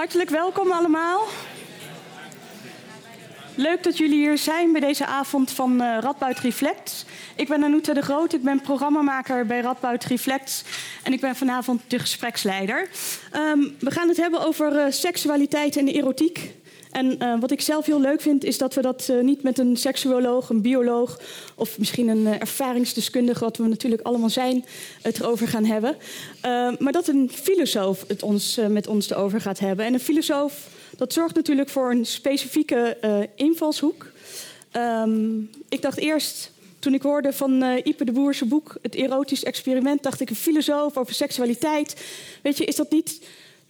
Hartelijk welkom allemaal. Leuk dat jullie hier zijn bij deze avond van uh, Radboud Reflect. Ik ben Anoute de Groot, ik ben programmamaker bij Radboud Reflect en ik ben vanavond de gespreksleider. Um, we gaan het hebben over uh, seksualiteit en erotiek. En uh, wat ik zelf heel leuk vind, is dat we dat uh, niet met een seksuoloog, een bioloog of misschien een uh, ervaringsdeskundige, wat we natuurlijk allemaal zijn, het erover gaan hebben. maar dat een filosoof het ons, met ons erover gaat hebben. En een filosoof, dat zorgt natuurlijk voor een specifieke invalshoek. Um, ik dacht eerst, toen ik hoorde van Ipe de Boerse boek, Het erotisch experiment, dacht ik een filosoof over seksualiteit. Weet je, is dat niet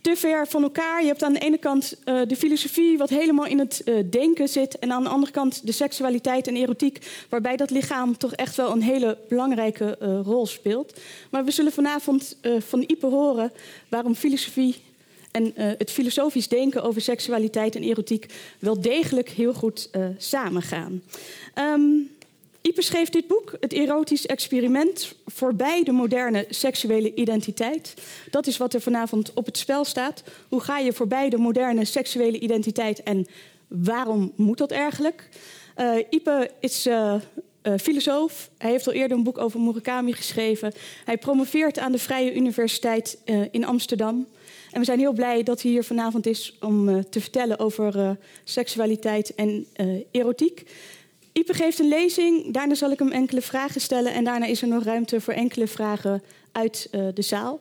te ver van elkaar. Je hebt aan de ene kant uh, de filosofie, wat helemaal in het uh, denken zit. En aan de andere kant de seksualiteit en erotiek, waarbij dat lichaam toch echt wel een hele belangrijke uh, rol speelt. Maar we zullen vanavond van Ipe horen waarom filosofie en het filosofisch denken over seksualiteit en erotiek wel degelijk heel goed samengaan. Um, Ipe schreef dit boek, Het erotisch experiment, voorbij de moderne seksuele identiteit. Dat is wat er vanavond op het spel staat. Hoe ga je voorbij de moderne seksuele identiteit en waarom moet dat eigenlijk? Uh, Ipe is uh, uh, filosoof. Hij heeft al eerder een boek over Murakami geschreven. Hij promoveert aan de Vrije Universiteit in Amsterdam. En we zijn heel blij dat hij hier vanavond is om te vertellen over seksualiteit en erotiek. Ipe geeft een lezing, daarna zal ik hem enkele vragen stellen en daarna is er nog ruimte voor enkele vragen uit uh, de zaal.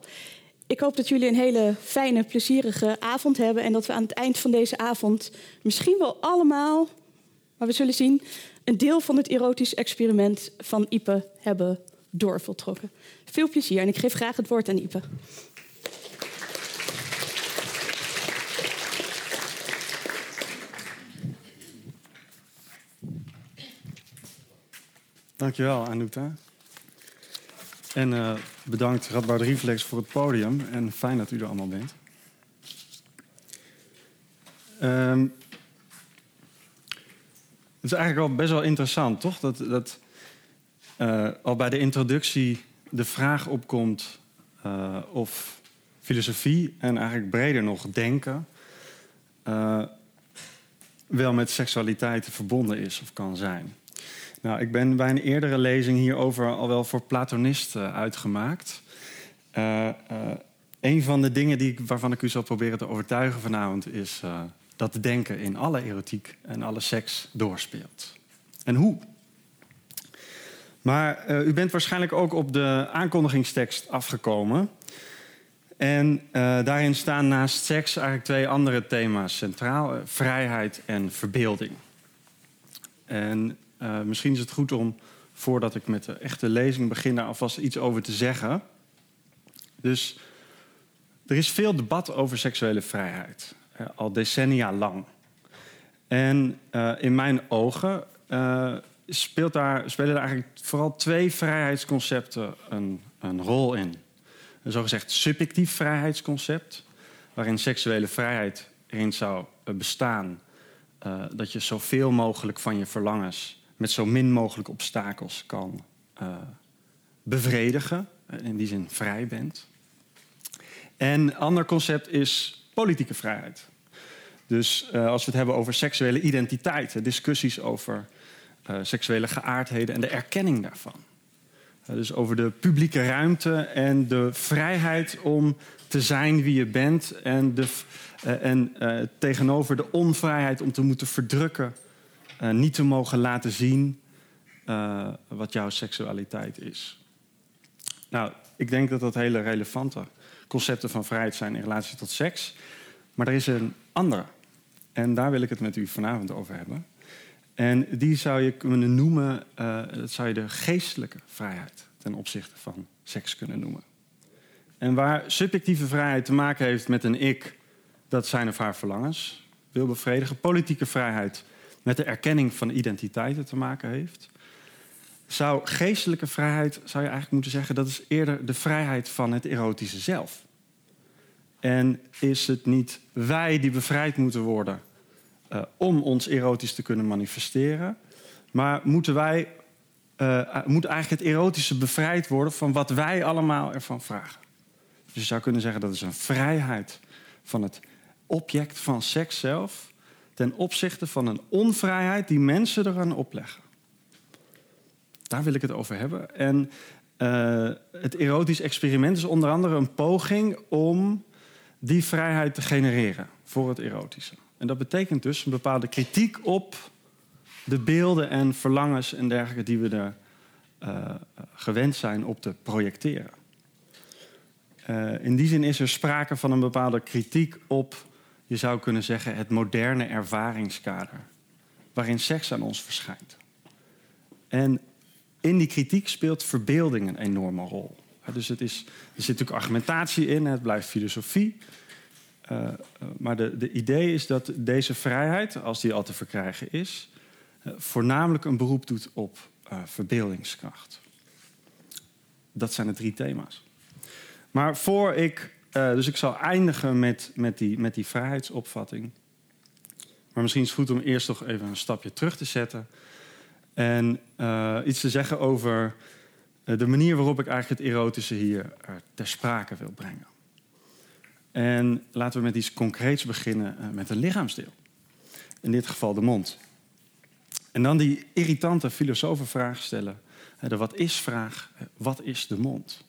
Ik hoop dat jullie een hele fijne, plezierige avond hebben en dat we aan het eind van deze avond misschien wel allemaal, maar we zullen zien, een deel van het erotisch experiment van Ipe hebben doorvoltrokken. Veel plezier en ik geef graag het woord aan Ipe. Dankjewel, Anouta. En uh, bedankt Radboud Reflex voor het podium. En fijn dat u er allemaal bent. Um, het is eigenlijk al best wel interessant, toch? Dat, dat uh, al bij de introductie de vraag opkomt uh, of filosofie en eigenlijk breder nog denken wel met seksualiteit verbonden is of kan zijn. Nou, ik ben bij een eerdere lezing hierover al wel voor Platonisten uitgemaakt. Uh, een van de dingen die waarvan ik u zal proberen te overtuigen vanavond is uh, dat denken in alle erotiek en alle seks doorspeelt. En hoe? Maar u bent waarschijnlijk ook op de aankondigingstekst afgekomen. En daarin staan naast seks eigenlijk twee andere thema's centraal: vrijheid en verbeelding. En uh, misschien is het goed om, voordat ik met de echte lezing begin, daar alvast iets over te zeggen. Dus er is veel debat over seksuele vrijheid, uh, al decennia lang. En uh, in mijn ogen speelt daar, spelen daar eigenlijk vooral twee vrijheidsconcepten een, een rol in. Een zogezegd subjectief vrijheidsconcept, waarin seksuele vrijheid erin zou bestaan dat je zoveel mogelijk van je verlangens met zo min mogelijk obstakels kan uh, bevredigen. In die zin vrij bent. En een ander concept is politieke vrijheid. Dus uh, als we het hebben over seksuele identiteit, discussies over seksuele geaardheden en de erkenning daarvan. dus over de publieke ruimte en de vrijheid om te zijn wie je bent en, de, en tegenover de onvrijheid om te moeten verdrukken uh, niet te mogen laten zien uh, wat jouw seksualiteit is. Nou, ik denk dat dat hele relevante concepten van vrijheid zijn in relatie tot seks. Maar er is een andere. En daar wil ik het met u vanavond over hebben. En die zou je kunnen noemen, dat zou je de geestelijke vrijheid ten opzichte van seks kunnen noemen. En waar subjectieve vrijheid te maken heeft met een ik, dat zijn of haar verlangens wil bevredigen. Politieke vrijheid met de erkenning van identiteiten te maken heeft. Zou geestelijke vrijheid, zou je eigenlijk moeten zeggen, dat is eerder de vrijheid van het erotische zelf. En is het niet wij die bevrijd moeten worden uh, om ons erotisch te kunnen manifesteren, maar moeten wij, uh, moet eigenlijk het erotische bevrijd worden van wat wij allemaal ervan vragen? Dus je zou kunnen zeggen dat is een vrijheid van het object van seks zelf ten opzichte van een onvrijheid die mensen eraan opleggen. Daar wil ik het over hebben. En uh, het erotisch experiment is onder andere een poging om die vrijheid te genereren voor het erotische. En dat betekent dus een bepaalde kritiek op de beelden en verlangens en dergelijke die we er uh, gewend zijn op te projecteren. Uh, in die zin is er sprake van een bepaalde kritiek op, je zou kunnen zeggen, het moderne ervaringskader. Waarin seks aan ons verschijnt. En in die kritiek speelt verbeelding een enorme rol. Dus het is, er zit natuurlijk argumentatie in, het blijft filosofie. Uh, maar de, de idee is dat deze vrijheid, als die al te verkrijgen is, uh, voornamelijk een beroep doet op verbeeldingskracht. Dat zijn de drie thema's. Maar voor ik, dus ik zal eindigen met, met, die, met die vrijheidsopvatting. Maar misschien is het goed om eerst nog even een stapje terug te zetten en uh, iets te zeggen over uh, de manier waarop ik eigenlijk het erotische hier uh, ter sprake wil brengen. En laten we met iets concreets beginnen met een lichaamsdeel. In dit geval de mond. En dan die irritante filosofenvraag stellen. De wat is-vraag. Wat is de mond?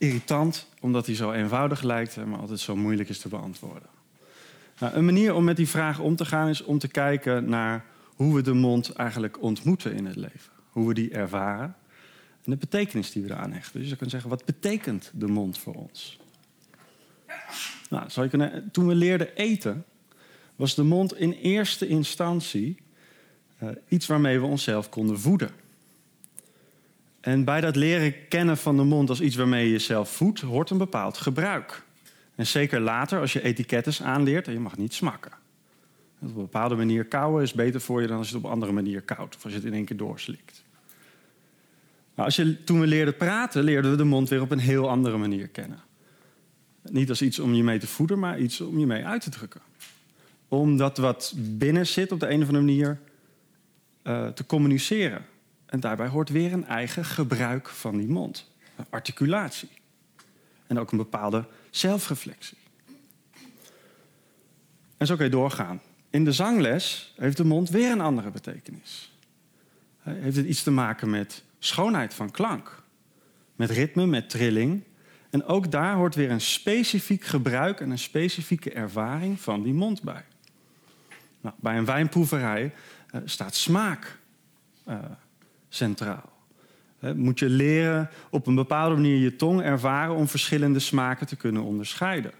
Irritant, omdat hij zo eenvoudig lijkt, maar altijd zo moeilijk is te beantwoorden. Nou, een manier om met die vraag om te gaan is om te kijken naar hoe we de mond eigenlijk ontmoeten in het leven. Hoe we die ervaren en de betekenis die we eraan hechten. Dus je kan zeggen, wat betekent de mond voor ons? Nou, toen we leerden eten, was de mond in eerste instantie uh, iets waarmee we onszelf konden voeden. En bij dat leren kennen van de mond als iets waarmee je jezelf voedt, hoort een bepaald gebruik. En zeker later, als je etikettes aanleert, en je mag niet smakken. Op een bepaalde manier kauwen is beter voor je dan als je het op een andere manier koudt. Of als je het in één keer doorslikt. Nou, als je, toen we leerden praten, leerden we de mond weer op een heel andere manier kennen. Niet als iets om je mee te voeden, maar iets om je mee uit te drukken. Om dat wat binnen zit op de een of andere manier uh, te communiceren. En daarbij hoort weer een eigen gebruik van die mond. Articulatie. En ook een bepaalde zelfreflectie. En zo kun je doorgaan. In de zangles heeft de mond weer een andere betekenis. Heeft het iets te maken met schoonheid van klank, met ritme, met trilling. En ook daar hoort weer een specifiek gebruik en een specifieke ervaring van die mond bij. Nou, bij een wijnproeverij uh, staat smaak uh, centraal. Moet je leren op een bepaalde manier je tong ervaren om verschillende smaken te kunnen onderscheiden.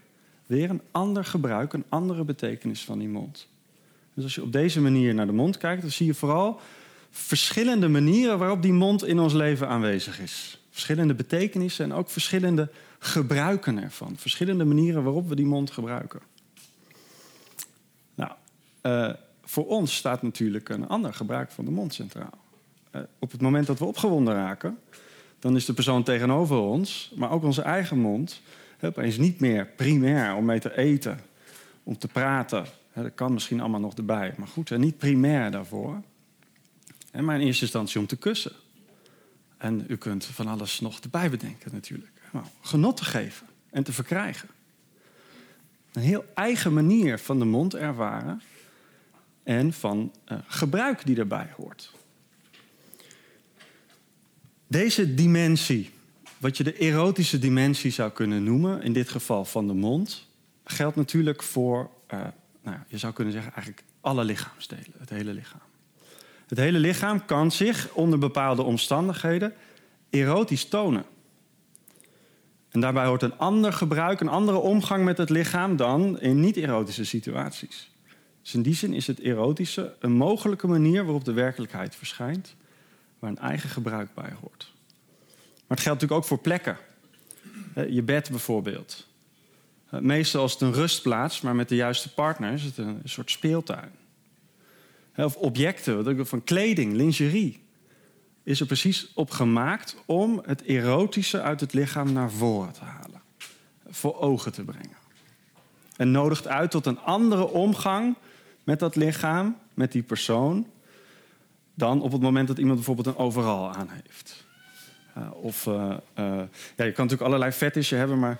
Weer een ander gebruik, een andere betekenis van die mond. Dus als je op deze manier naar de mond kijkt, dan zie je vooral verschillende manieren waarop die mond in ons leven aanwezig is. Verschillende betekenissen en ook verschillende gebruiken ervan. Verschillende manieren waarop we die mond gebruiken. Nou, uh, voor ons staat natuurlijk een ander gebruik van de mond centraal. Uh, op het moment dat we opgewonden raken, dan is de persoon tegenover ons, maar ook onze eigen mond, opeens niet meer primair om mee te eten, om te praten, dat kan misschien allemaal nog erbij. Maar goed, niet primair daarvoor. Maar in eerste instantie om te kussen. En u kunt van alles nog erbij bedenken natuurlijk. Genot te geven en te verkrijgen. Een heel eigen manier van de mond ervaren. En van uh, gebruik die erbij hoort. Deze dimensie, wat je de erotische dimensie zou kunnen noemen, in dit geval van de mond, geldt natuurlijk voor uh, nou, je zou kunnen zeggen eigenlijk alle lichaamsdelen, het hele lichaam. Het hele lichaam kan zich onder bepaalde omstandigheden erotisch tonen. En daarbij hoort een ander gebruik, een andere omgang met het lichaam dan in niet-erotische situaties. Dus in die zin is het erotische een mogelijke manier waarop de werkelijkheid verschijnt, waar een eigen gebruik bij hoort. Maar het geldt natuurlijk ook voor plekken. Je bed bijvoorbeeld. Meestal is het een rustplaats, maar met de juiste partner is het een soort speeltuin. Of objecten, van kleding, lingerie. Is er precies op gemaakt om het erotische uit het lichaam naar voren te halen. Voor ogen te brengen. En nodigt uit tot een andere omgang met dat lichaam, met die persoon. Dan op het moment dat iemand bijvoorbeeld een overal aan heeft. Uh, of uh, uh, ja, je kan natuurlijk allerlei fetishen hebben, maar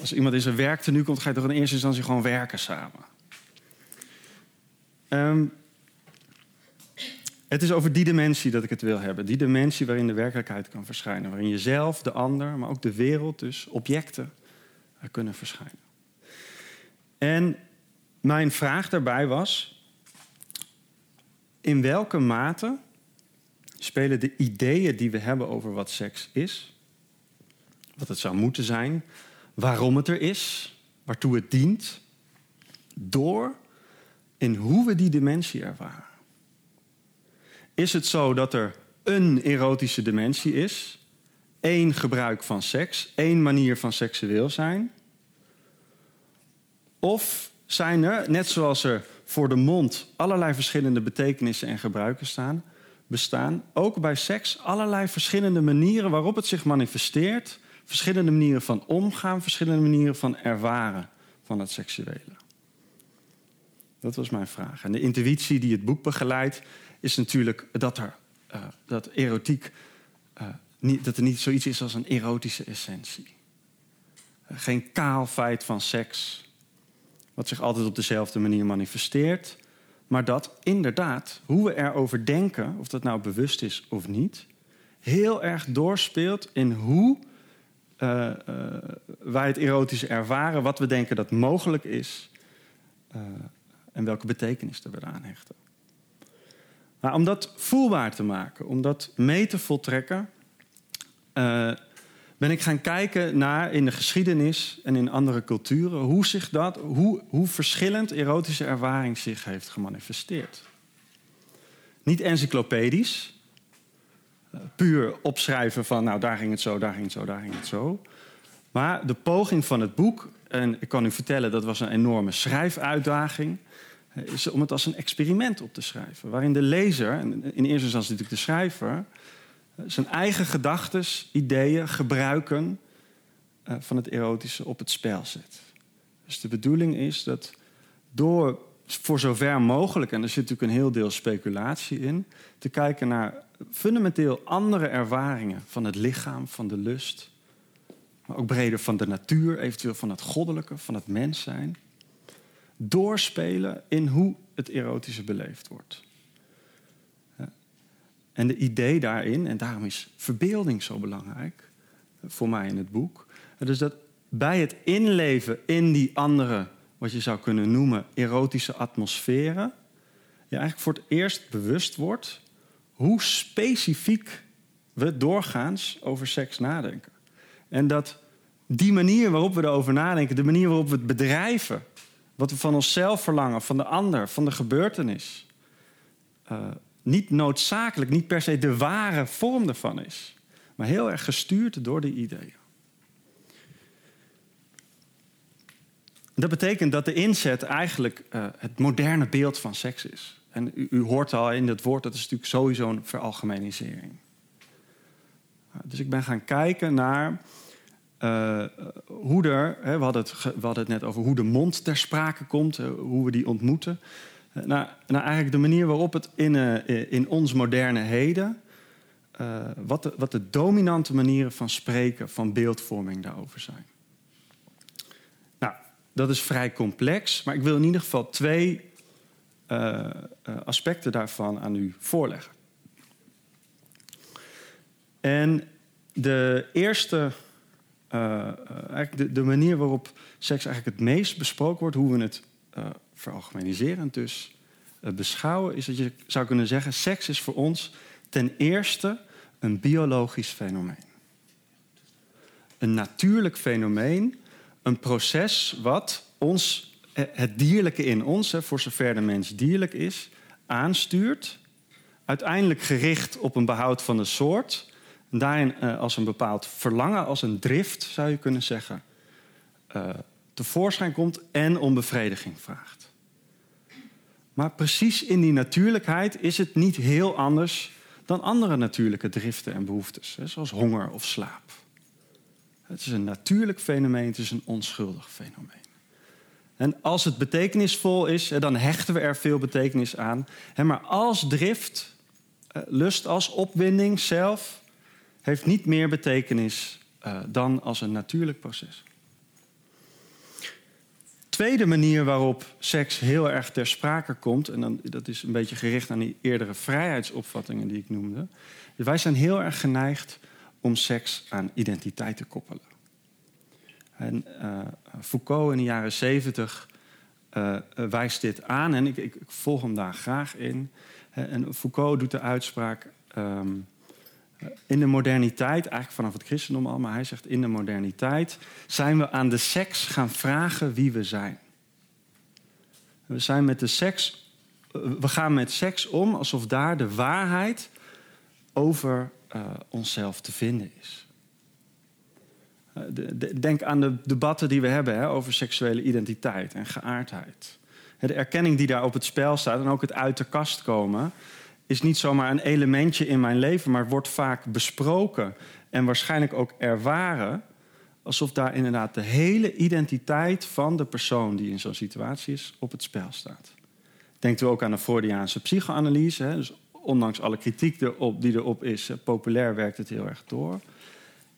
als iemand in zijn werktenu komt, ga je toch in eerste instantie gewoon werken samen. Um, het is over die dimensie dat ik het wil hebben. Die dimensie waarin de werkelijkheid kan verschijnen. Waarin jezelf, de ander, maar ook de wereld, dus objecten, kunnen verschijnen. En mijn vraag daarbij was: in welke mate spelen de ideeën die we hebben over wat seks is, wat het zou moeten zijn, waarom het er is, waartoe het dient, door in hoe we die dimensie ervaren? Is het zo dat er een erotische dimensie is, één gebruik van seks, één manier van seksueel zijn? Of zijn er, net zoals er voor de mond allerlei verschillende betekenissen en gebruiken staan, bestaan, ook bij seks allerlei verschillende manieren waarop het zich manifesteert, verschillende manieren van omgaan, verschillende manieren van ervaren van het seksuele. Dat was mijn vraag. En de intuïtie die het boek begeleidt, is natuurlijk dat er uh, dat erotiek uh, niet, dat er niet zoiets is als een erotische essentie. Geen kaal feit van seks, wat zich altijd op dezelfde manier manifesteert, maar dat inderdaad, hoe we erover denken, of dat nou bewust is of niet, heel erg doorspeelt in hoe wij het erotische ervaren, wat we denken dat mogelijk is en welke betekenis we eraan hechten. Om dat voelbaar te maken, om dat mee te voltrekken, ben ik gaan kijken naar in de geschiedenis en in andere culturen hoe, zich dat, hoe, hoe verschillend erotische ervaring zich heeft gemanifesteerd. Niet encyclopedisch, uh, puur opschrijven van nou daar ging het zo, daar ging het zo, daar ging het zo. Maar de poging van het boek, en ik kan u vertellen dat was een enorme schrijfuitdaging is om het als een experiment op te schrijven. Waarin de lezer, in eerste instantie natuurlijk de schrijver, eh, zijn eigen gedachten, ideeën, gebruiken eh, van het erotische op het spel zet. Dus de bedoeling is dat door voor zover mogelijk, en er zit natuurlijk een heel deel speculatie in, te kijken naar fundamenteel andere ervaringen van het lichaam, van de lust, maar ook breder van de natuur, eventueel van het goddelijke, van het mens zijn doorspelen in hoe het erotische beleefd wordt. En de idee daarin, en daarom is verbeelding zo belangrijk eh, voor mij in het boek, dus dat bij het inleven in die andere, wat je zou kunnen noemen, erotische atmosferen, je eigenlijk voor het eerst bewust wordt hoe specifiek we doorgaans over seks nadenken. En dat die manier waarop we erover nadenken, de manier waarop we het bedrijven, wat we van onszelf verlangen, van de ander, van de gebeurtenis. Uh, niet noodzakelijk, niet per se de ware vorm ervan is. Maar heel erg gestuurd door die ideeën. Dat betekent dat de inzet eigenlijk uh, het moderne beeld van seks is. En u, u, hoort al in dat woord, dat is natuurlijk sowieso een veralgemenisering. Uh, dus ik ben gaan kijken naar uh, hoe er, hè, we, hadden het, hadden het net over hoe de mond ter sprake komt, hoe we die ontmoeten. Uh, nou, nou, eigenlijk de manier waarop het in, in ons moderne heden, wat de, wat, de, dominante manieren van spreken, van beeldvorming daarover zijn. Nou, dat is vrij complex, maar ik wil in ieder geval twee aspecten daarvan aan u voorleggen. En de eerste uh, eigenlijk de, de, manier waarop seks eigenlijk het meest besproken wordt, hoe we het uh, veralgemeniserend dus beschouwen, is dat je zou kunnen zeggen: seks is voor ons ten eerste een biologisch fenomeen. Een natuurlijk fenomeen, een proces wat ons, het dierlijke in ons, voor zover de mens dierlijk is, aanstuurt. Uiteindelijk gericht op een behoud van de soort, en daarin uh, als een bepaald verlangen, als een drift zou je kunnen zeggen, uh, tevoorschijn komt en om bevrediging vraagt. Maar precies in die natuurlijkheid is het niet heel anders dan andere natuurlijke driften en behoeftes, zoals honger of slaap. Het is een natuurlijk fenomeen, het is een onschuldig fenomeen. En als het betekenisvol is, dan hechten we er veel betekenis aan. Maar als drift, eh, lust als opwinding zelf, heeft niet meer betekenis uh, dan als een natuurlijk proces. Tweede manier waarop seks heel erg ter sprake komt, en dan, dat is een beetje gericht aan die eerdere vrijheidsopvattingen die ik noemde. Wij zijn heel erg geneigd om seks aan identiteit te koppelen. En uh, Foucault in de jaren zeventig uh, wijst dit aan en ik, ik, volg hem daar graag in. En Foucault doet de uitspraak. Um, in de moderniteit, eigenlijk vanaf het christendom al, maar hij zegt in de moderniteit zijn we aan de seks gaan vragen wie we zijn. We zijn met de seks, we gaan met seks om alsof daar de waarheid over uh, onszelf te vinden is. De, de, denk aan de debatten die we hebben hè, over seksuele identiteit en geaardheid. De erkenning die daar op het spel staat en ook het uit de kast komen is niet zomaar een elementje in mijn leven, maar wordt vaak besproken en waarschijnlijk ook ervaren alsof daar inderdaad de hele identiteit van de persoon die in zo'n situatie is op het spel staat. Denkt u ook aan de Freudiaanse psychoanalyse. Hè? Dus ondanks alle kritiek erop, die erop is, populair werkt het heel erg door.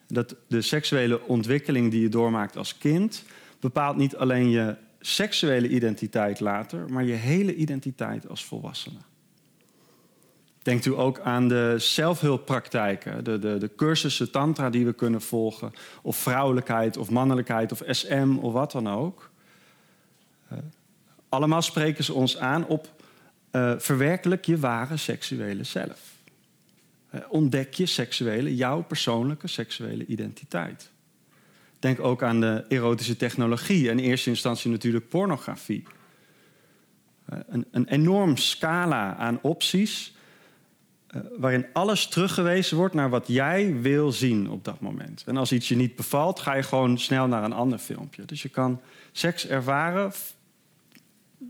Dat de seksuele ontwikkeling die je doormaakt als kind bepaalt niet alleen je seksuele identiteit later, maar je hele identiteit als volwassene. Denkt u ook aan de zelfhulppraktijken, de, de, de cursussen tantra die we kunnen volgen, of vrouwelijkheid of mannelijkheid of SM of wat dan ook. Uh, allemaal spreken ze ons aan op uh, verwerkelijk je ware seksuele zelf. Uh, ontdek je seksuele, jouw persoonlijke seksuele identiteit. Denk ook aan de erotische technologie en in eerste instantie natuurlijk pornografie. Een, een enorm scala aan opties uh, waarin alles teruggewezen wordt naar wat jij wil zien op dat moment. En als iets je niet bevalt, ga je gewoon snel naar een ander filmpje. Dus je kan seks ervaren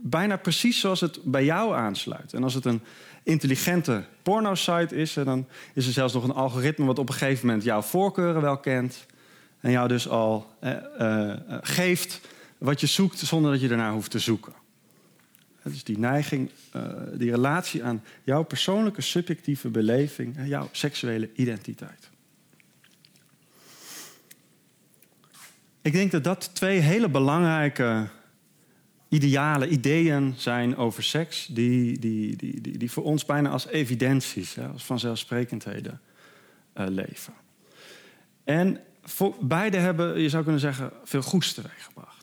bijna precies zoals het bij jou aansluit. En als het een intelligente porno-site is, dan is er zelfs nog een algoritme wat op een gegeven moment jouw voorkeuren wel kent. En jou dus al eh, uh, geeft wat je zoekt zonder dat je ernaar hoeft te zoeken. Dus die neiging, uh, die relatie aan jouw persoonlijke subjectieve beleving, jouw seksuele identiteit. Ik denk dat dat twee hele belangrijke ideale ideeën zijn over seks, die, die, die, die, voor ons bijna als evidenties, als vanzelfsprekendheden uh, leven. En voor, beide hebben, je zou kunnen zeggen, veel goeds teweeggebracht.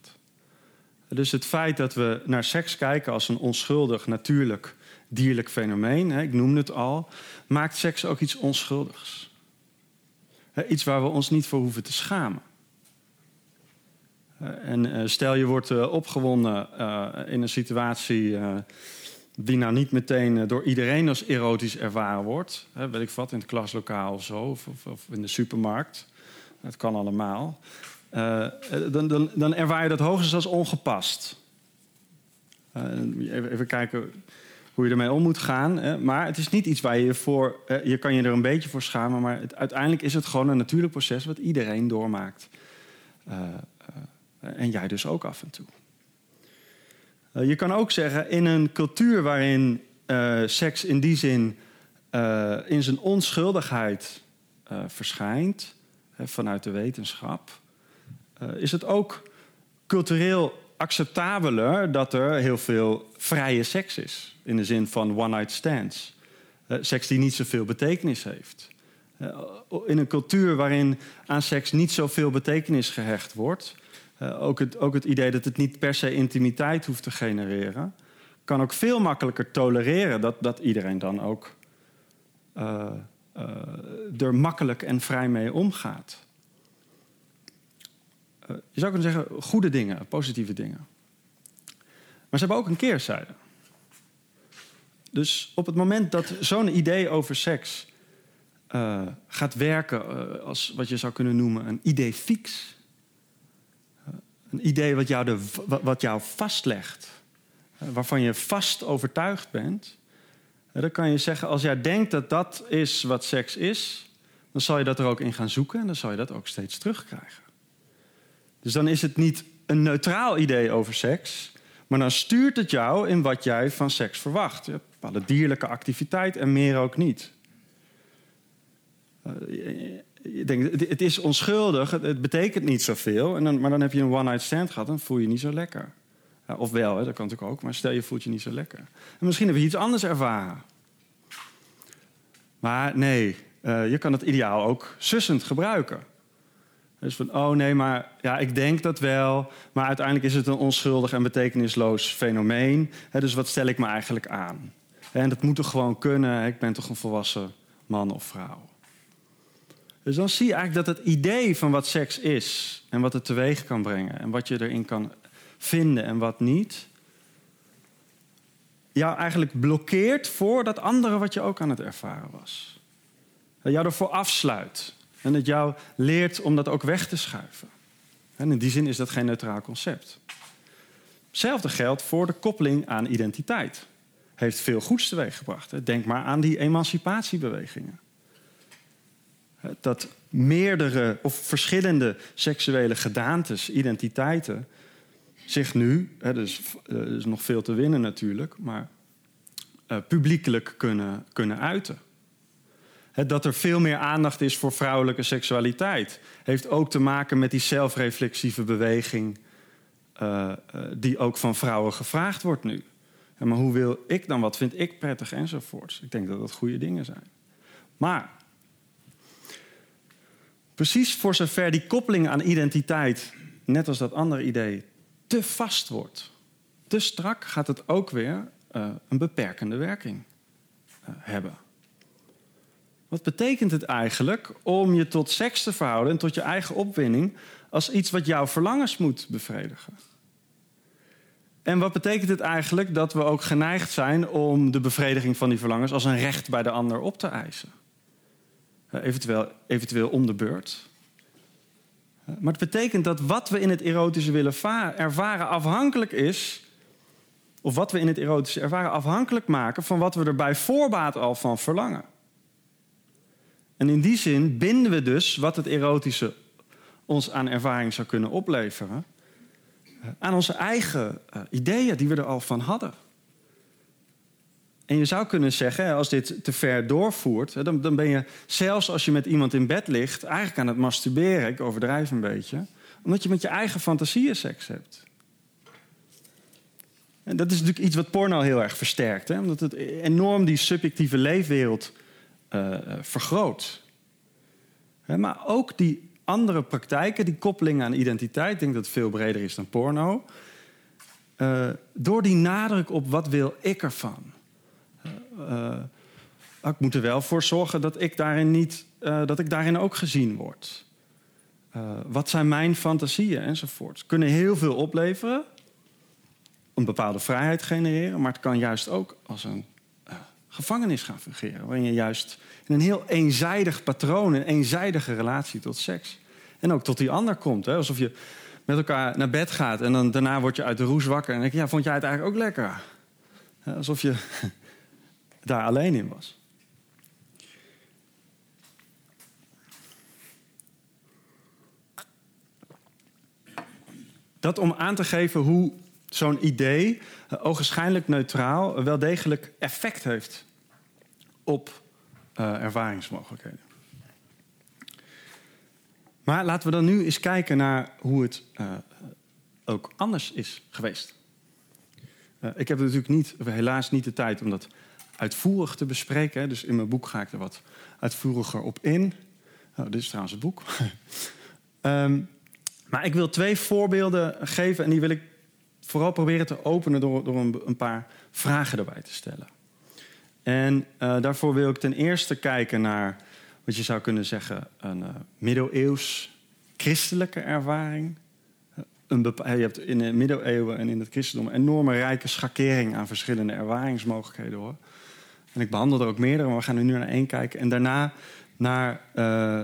Dus het feit dat we naar seks kijken als een onschuldig, natuurlijk, dierlijk fenomeen, ik noemde het al, maakt seks ook iets onschuldigs. Iets waar we ons niet voor hoeven te schamen. En eh, stel je wordt eh, opgewonden in een situatie die nou niet meteen door iedereen als erotisch ervaren wordt. Weet ik wat, in het klaslokaal of zo, of in de supermarkt. Dat kan allemaal. Uh, dan, dan, dan ervaar je dat hoogstens als ongepast. Uh, even, even, kijken hoe je ermee om moet gaan. Hè. Maar het is niet iets waar je voor. Uh, je kan je er een beetje voor schamen, maar uiteindelijk is het gewoon een natuurlijk proces wat iedereen doormaakt. en jij dus ook af en toe. je kan ook zeggen, in een cultuur waarin seks in die zin in zijn onschuldigheid verschijnt, vanuit de wetenschap is het ook cultureel acceptabeler dat er heel veel vrije seks is. In de zin van one-night stands. Uh, seks die niet zoveel betekenis heeft. Uh, in een cultuur waarin aan seks niet zoveel betekenis gehecht wordt. ook, het, ook het idee dat het niet per se intimiteit hoeft te genereren. Kan ook veel makkelijker tolereren dat, dat iedereen dan ook er makkelijk en vrij mee omgaat. Eh, je zou kunnen zeggen, goede dingen, positieve dingen. Maar ze hebben ook een keerzijde. Dus op het moment dat zo'n idee over seks uh, gaat werken uh, als wat je zou kunnen noemen een idee fix. Een idee wat jou, de, wat jou vastlegt. waarvan je vast overtuigd bent. dan kan je zeggen, als jij denkt dat dat is wat seks is... dan zal je dat er ook in gaan zoeken en dan zal je dat ook steeds terugkrijgen. Dus dan is het niet een neutraal idee over seks, maar dan stuurt het jou in wat jij van seks verwacht. Je bepaalde dierlijke activiteit en meer ook niet. Uh, denk, het is onschuldig, het, betekent niet zoveel, en dan, maar dan heb je een one-night stand gehad, dan voel je je niet zo lekker. of wel, dat kan natuurlijk ook, maar stel je voelt je niet zo lekker. En misschien heb je iets anders ervaren. Maar nee, uh, je kan het ideaal ook sussend gebruiken. Dus van, oh nee, maar ja, ik denk dat wel, maar uiteindelijk is het een onschuldig en betekenisloos fenomeen. dus wat stel ik me eigenlijk aan? En dat moet toch gewoon kunnen, ik ben toch een volwassen man of vrouw. Dus dan zie je eigenlijk dat het idee van wat seks is en wat het teweeg kan brengen en wat je erin kan vinden en wat niet, jou eigenlijk blokkeert voor dat andere wat je ook aan het ervaren was. Dat jou ervoor afsluit en dat jou leert om dat ook weg te schuiven. En in die zin is dat geen neutraal concept. Hetzelfde geldt voor de koppeling aan identiteit. Heeft veel goeds teweeggebracht. Denk maar aan die emancipatiebewegingen. Dat meerdere of verschillende seksuele gedaantes, identiteiten, zich nu, dus, er is nog veel te winnen natuurlijk, maar uh, publiekelijk kunnen, kunnen uiten. Dat er veel meer aandacht is voor vrouwelijke seksualiteit, heeft ook te maken met die zelfreflexieve beweging, uh, uh, die ook van vrouwen gevraagd wordt nu. maar hoe wil ik dan, wat vind ik prettig enzovoorts. Ik denk dat dat goede dingen zijn. Maar precies voor zover die koppeling aan identiteit, net als dat andere idee, te vast wordt, te strak, gaat het ook weer uh, een beperkende werking hebben. Wat betekent het eigenlijk om je tot seks te verhouden en tot je eigen opwinning als iets wat jouw verlangens moet bevredigen? En wat betekent het eigenlijk dat we ook geneigd zijn om de bevrediging van die verlangens als een recht bij de ander op te eisen? Eventueel, eventueel om de beurt. Maar het betekent dat wat we in het erotische willen ervaren afhankelijk is, of wat we in het erotische ervaren afhankelijk maken van wat we er bij voorbaat al van verlangen. En in die zin binden we dus wat het erotische ons aan ervaring zou kunnen opleveren, eh, aan onze eigen uh, ideeën die we er al van hadden. En je zou kunnen zeggen, als dit te ver doorvoert, dan, dan ben je zelfs als je met iemand in bed ligt, eigenlijk aan het masturberen. Ik overdrijf een beetje, omdat je met je eigen fantasieën seks hebt. En dat is natuurlijk iets wat porno heel erg versterkt, hè? omdat het enorm die subjectieve leefwereld uh, vergroot. Maar ook die andere praktijken, die koppeling aan identiteit, ik denk dat het veel breder is dan porno. Uh, door die nadruk op wat wil ik ervan? ik moet er wel voor zorgen dat ik daarin, niet, dat ik daarin ook gezien word. Wat zijn mijn fantasieën enzovoort. Kunnen heel veel opleveren, een bepaalde vrijheid genereren, maar het kan juist ook als een gevangenis gaan fungeren. Waarin je juist in een heel eenzijdig patroon, een eenzijdige relatie tot seks. En ook tot die ander komt. Hè? Alsof je met elkaar naar bed gaat en dan daarna word je uit de roes wakker. En denk je, ja, vond jij het eigenlijk ook lekker? Alsof je daar alleen in was. Dat om aan te geven hoe zo'n idee, uh, ogenschijnlijk neutraal, wel degelijk effect heeft op uh, ervaringsmogelijkheden. Maar laten we dan nu eens kijken naar hoe het uh, ook anders is geweest. ik heb natuurlijk niet, helaas niet de tijd om dat uitvoerig te bespreken. Dus in mijn boek ga ik er wat uitvoeriger op in. Oh, dit is trouwens het boek. um, maar ik wil twee voorbeelden geven en die wil ik vooral proberen te openen door, door een, een paar vragen erbij te stellen. En uh, daarvoor wil ik ten eerste kijken naar wat je zou kunnen zeggen een uh, middeleeuws christelijke ervaring. Een je hebt in de middeleeuwen en in het christendom een enorme rijke schakering aan verschillende ervaringsmogelijkheden hoor. En ik behandel er ook meerdere, maar we gaan er nu naar één kijken. En daarna naar uh,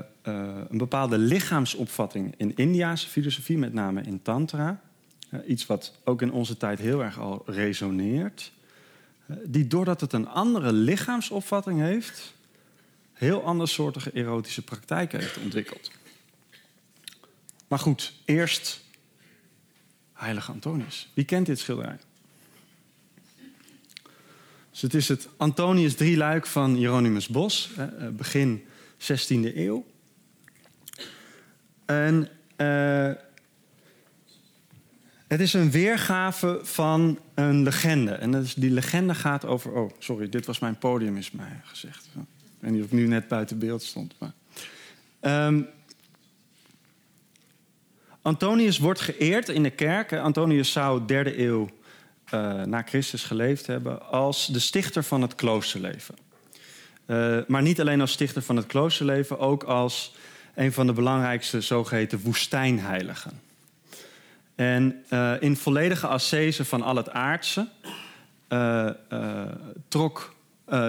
een bepaalde lichaamsopvatting in Indiaanse filosofie, met name in Tantra. Uh, iets wat ook in onze tijd heel erg al resoneert. die doordat het een andere lichaamsopvatting heeft, heel andersoortige erotische praktijken heeft ontwikkeld. Maar goed, eerst Heilige Antonius. Wie kent dit schilderij? Dus het is het Antonius Drieluik van Hieronymus Bos, eh, begin 16e eeuw. En Het is een weergave van een legende. En dat is, die legende gaat over. Oh, sorry, dit was mijn podium, is mij gezegd. Ik weet niet of ik nu net buiten beeld stond. Maar, Ehm, Antonius wordt geëerd in de kerk. Antonius zou derde eeuw uh, na Christus geleefd hebben als de stichter van het kloosterleven. Uh, maar niet alleen als stichter van het kloosterleven, ook als een van de belangrijkste zogeheten woestijnheiligen. En uh, in volledige ascese van al het aardse trok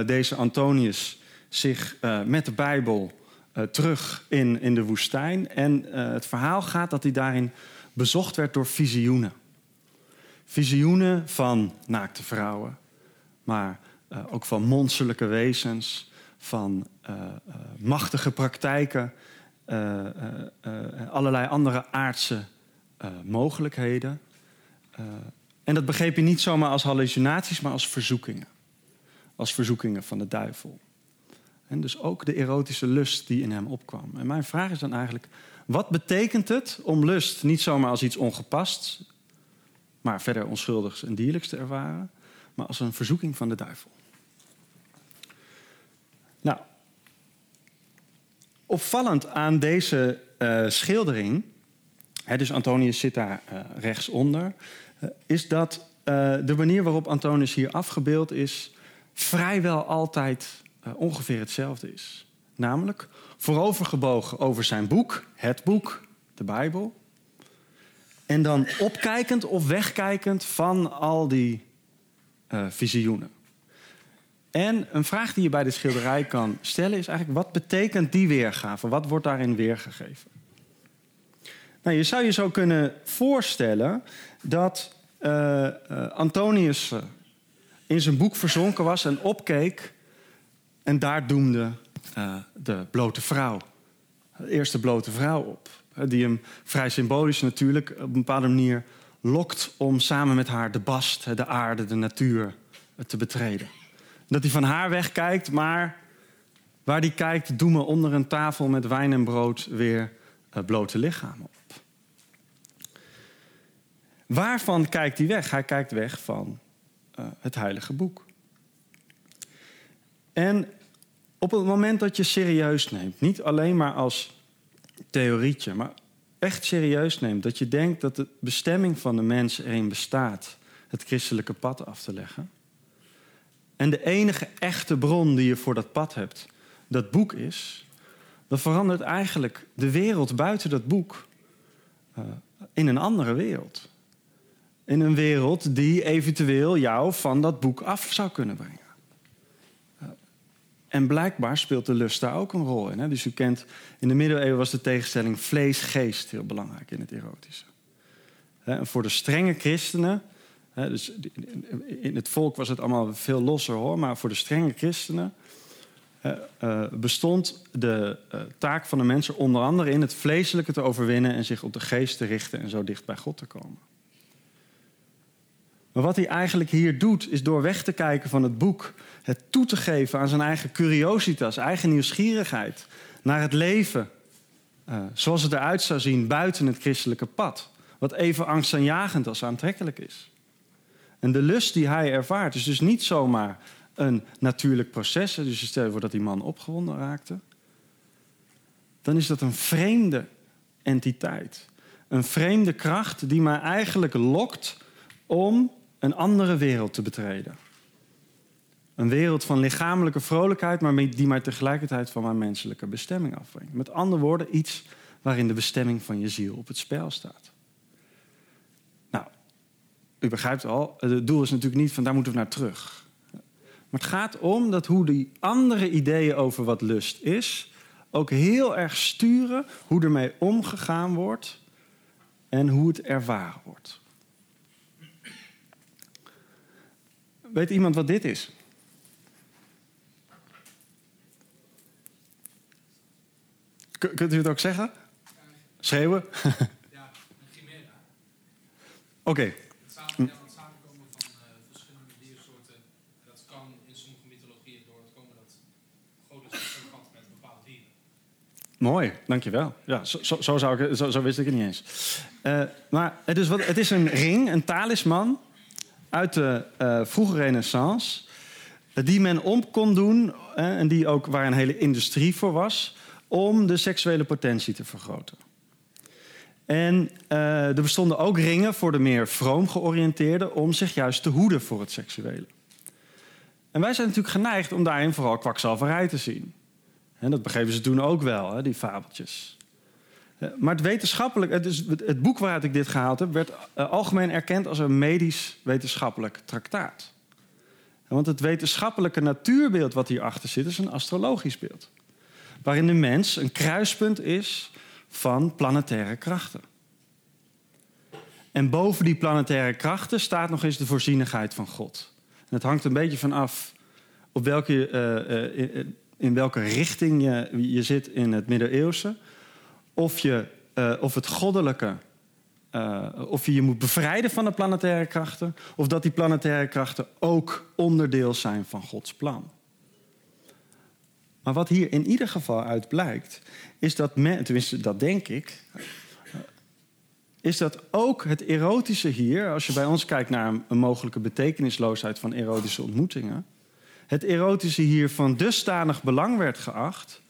deze Antonius zich met de Bijbel terug in, in de woestijn. En het verhaal gaat dat hij daarin bezocht werd door visioenen. Visioenen van naakte vrouwen, maar ook van monsterlijke wezens, van machtige praktijken, allerlei andere aardse mogelijkheden. en dat begreep je niet zomaar als hallucinaties, maar als verzoekingen. Als verzoekingen van de duivel. En dus ook de erotische lust die in hem opkwam. En mijn vraag is dan eigenlijk: wat betekent het om lust niet zomaar als iets ongepasts maar verder onschuldigs en dierlijks te ervaren, maar als een verzoeking van de duivel. Nou, opvallend aan deze uh, schildering, dus Antonius zit daar uh, rechtsonder, uh, is dat de manier waarop Antonius hier afgebeeld is, vrijwel altijd ongeveer hetzelfde is. Namelijk voorovergebogen over zijn boek, het boek, de Bijbel. En dan opkijkend of wegkijkend van al die visioenen. En een vraag die je bij de schilderij kan stellen is eigenlijk: wat betekent die weergave? Wat wordt daarin weergegeven? Nou, je zou je zo kunnen voorstellen dat uh, uh, Antonius in zijn boek verzonken was en opkeek en daar doemde de blote vrouw, de eerste blote vrouw op die hem vrij symbolisch natuurlijk op een bepaalde manier lokt om samen met haar de bast, de aarde, de natuur te betreden. Dat hij van haar wegkijkt, maar waar hij kijkt, doemen onder een tafel met wijn en brood weer blote lichamen op. Waarvan kijkt hij weg? Hij kijkt weg van uh, het heilige boek. En op het moment dat je serieus neemt, niet alleen maar als theorietje, maar echt serieus neemt. Dat je denkt dat de bestemming van de mens erin bestaat het christelijke pad af te leggen. En de enige echte bron die je voor dat pad hebt, dat boek is, dan verandert eigenlijk de wereld buiten dat boek uh, in een andere wereld. In een wereld die eventueel jou van dat boek af zou kunnen brengen. En blijkbaar speelt de lust daar ook een rol in. Hè? Dus u kent, in de middeleeuwen was de tegenstelling vlees-geest heel belangrijk in het erotische. En voor de strenge christenen, dus in het volk was het allemaal veel losser hoor, maar voor de strenge christenen uh, bestond de uh, taak van de mensen onder andere in het vleeselijke te overwinnen en zich op de geest te richten en zo dicht bij God te komen. Maar wat hij eigenlijk hier doet, is door weg te kijken van het boek, het toe te geven aan zijn eigen curiositas, eigen nieuwsgierigheid naar het leven, zoals het eruit zou zien buiten het christelijke pad, wat even angstaanjagend als aantrekkelijk is. En de lust die hij ervaart is dus niet zomaar een natuurlijk proces. Dus stel je voor dat die man opgewonden raakte. Dan is dat een vreemde entiteit. Een vreemde kracht die mij eigenlijk lokt om een andere wereld te betreden. Een wereld van lichamelijke vrolijkheid, maar die mij tegelijkertijd van mijn menselijke bestemming afbrengt. Met andere woorden, iets waarin de bestemming van je ziel op het spel staat. Nou, u begrijpt al, het doel is natuurlijk niet van daar moeten we naar terug. Maar het gaat om dat hoe die andere ideeën over wat lust is, ook heel erg sturen hoe ermee omgegaan wordt en hoe het ervaren wordt. Weet iemand wat dit is? K kunt u het ook zeggen? Schreeuwen? Ja, een chimera. Oké samenkomen van uh, verschillende diersoorten. Dat kan in sommige mythologieën door het komen dat goden zich omvat met bepaalde dieren. Mooi, dankjewel. Ja, zo, zo, zo, zou ik, zo, wist ik het niet eens. Uh, maar het is, het is een ring, een talisman uit de uh, vroege renaissance... die men om kon doen en die ook, waar een hele industrie voor was... om de seksuele potentie te vergroten. En er bestonden ook ringen voor de meer vroom georiënteerden... om zich juist te hoeden voor het seksuele. En wij zijn natuurlijk geneigd om daarin vooral kwakzalverij te zien... En dat begrepen ze toen ook wel, hè, die fabeltjes. Maar het wetenschappelijk, het, is, het boek waaruit ik dit gehaald heb, werd uh, algemeen erkend als een medisch-wetenschappelijk traktaat. Want het wetenschappelijke natuurbeeld wat hierachter zit, is een astrologisch beeld. Waarin de mens een kruispunt is van planetaire krachten. En boven die planetaire krachten staat nog eens de voorzienigheid van God. En het hangt een beetje van af op welke. Uh, in welke richting je, je zit in het middeleeuwse. Of, je, uh, of het goddelijke, uh, of je je moet bevrijden van de planetaire krachten. Of dat die planetaire krachten ook onderdeel zijn van Gods plan. Maar wat hier in ieder geval uit blijkt, is dat men, tenminste dat denk ik, is dat ook het erotische hier, als je bij ons kijkt naar een mogelijke betekenisloosheid van erotische ontmoetingen, het erotische hier van dusdanig belang werd geacht.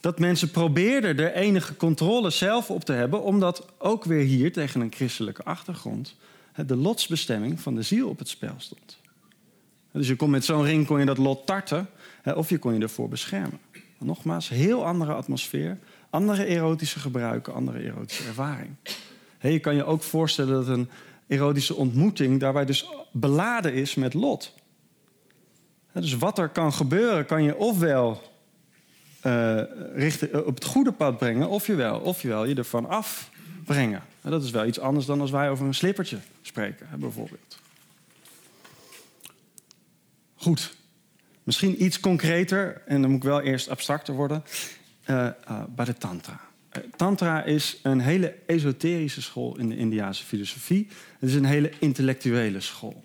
dat mensen probeerden er enige controle zelf op te hebben. omdat ook weer hier tegen een christelijke achtergrond. de lotsbestemming van de ziel op het spel stond. Dus je kon met zo'n ring kon je dat lot tarten. of je kon je ervoor beschermen. Nogmaals, heel andere atmosfeer. andere erotische gebruiken, andere erotische ervaring. je kan je ook voorstellen dat een erotische ontmoeting daarbij dus beladen is met lot. Dus wat er kan gebeuren, kan je ofwel uh, richten, eh, op het goede pad brengen, of je wel, of je, wel je ervan afbrengen. Dat is wel iets anders dan als wij over een slippertje spreken, bijvoorbeeld. Goed, misschien iets concreter, en dan moet ik wel eerst abstracter worden, uh, bij de Tantra. Tantra is een hele esoterische school in de Indiase filosofie. Het is een hele intellectuele school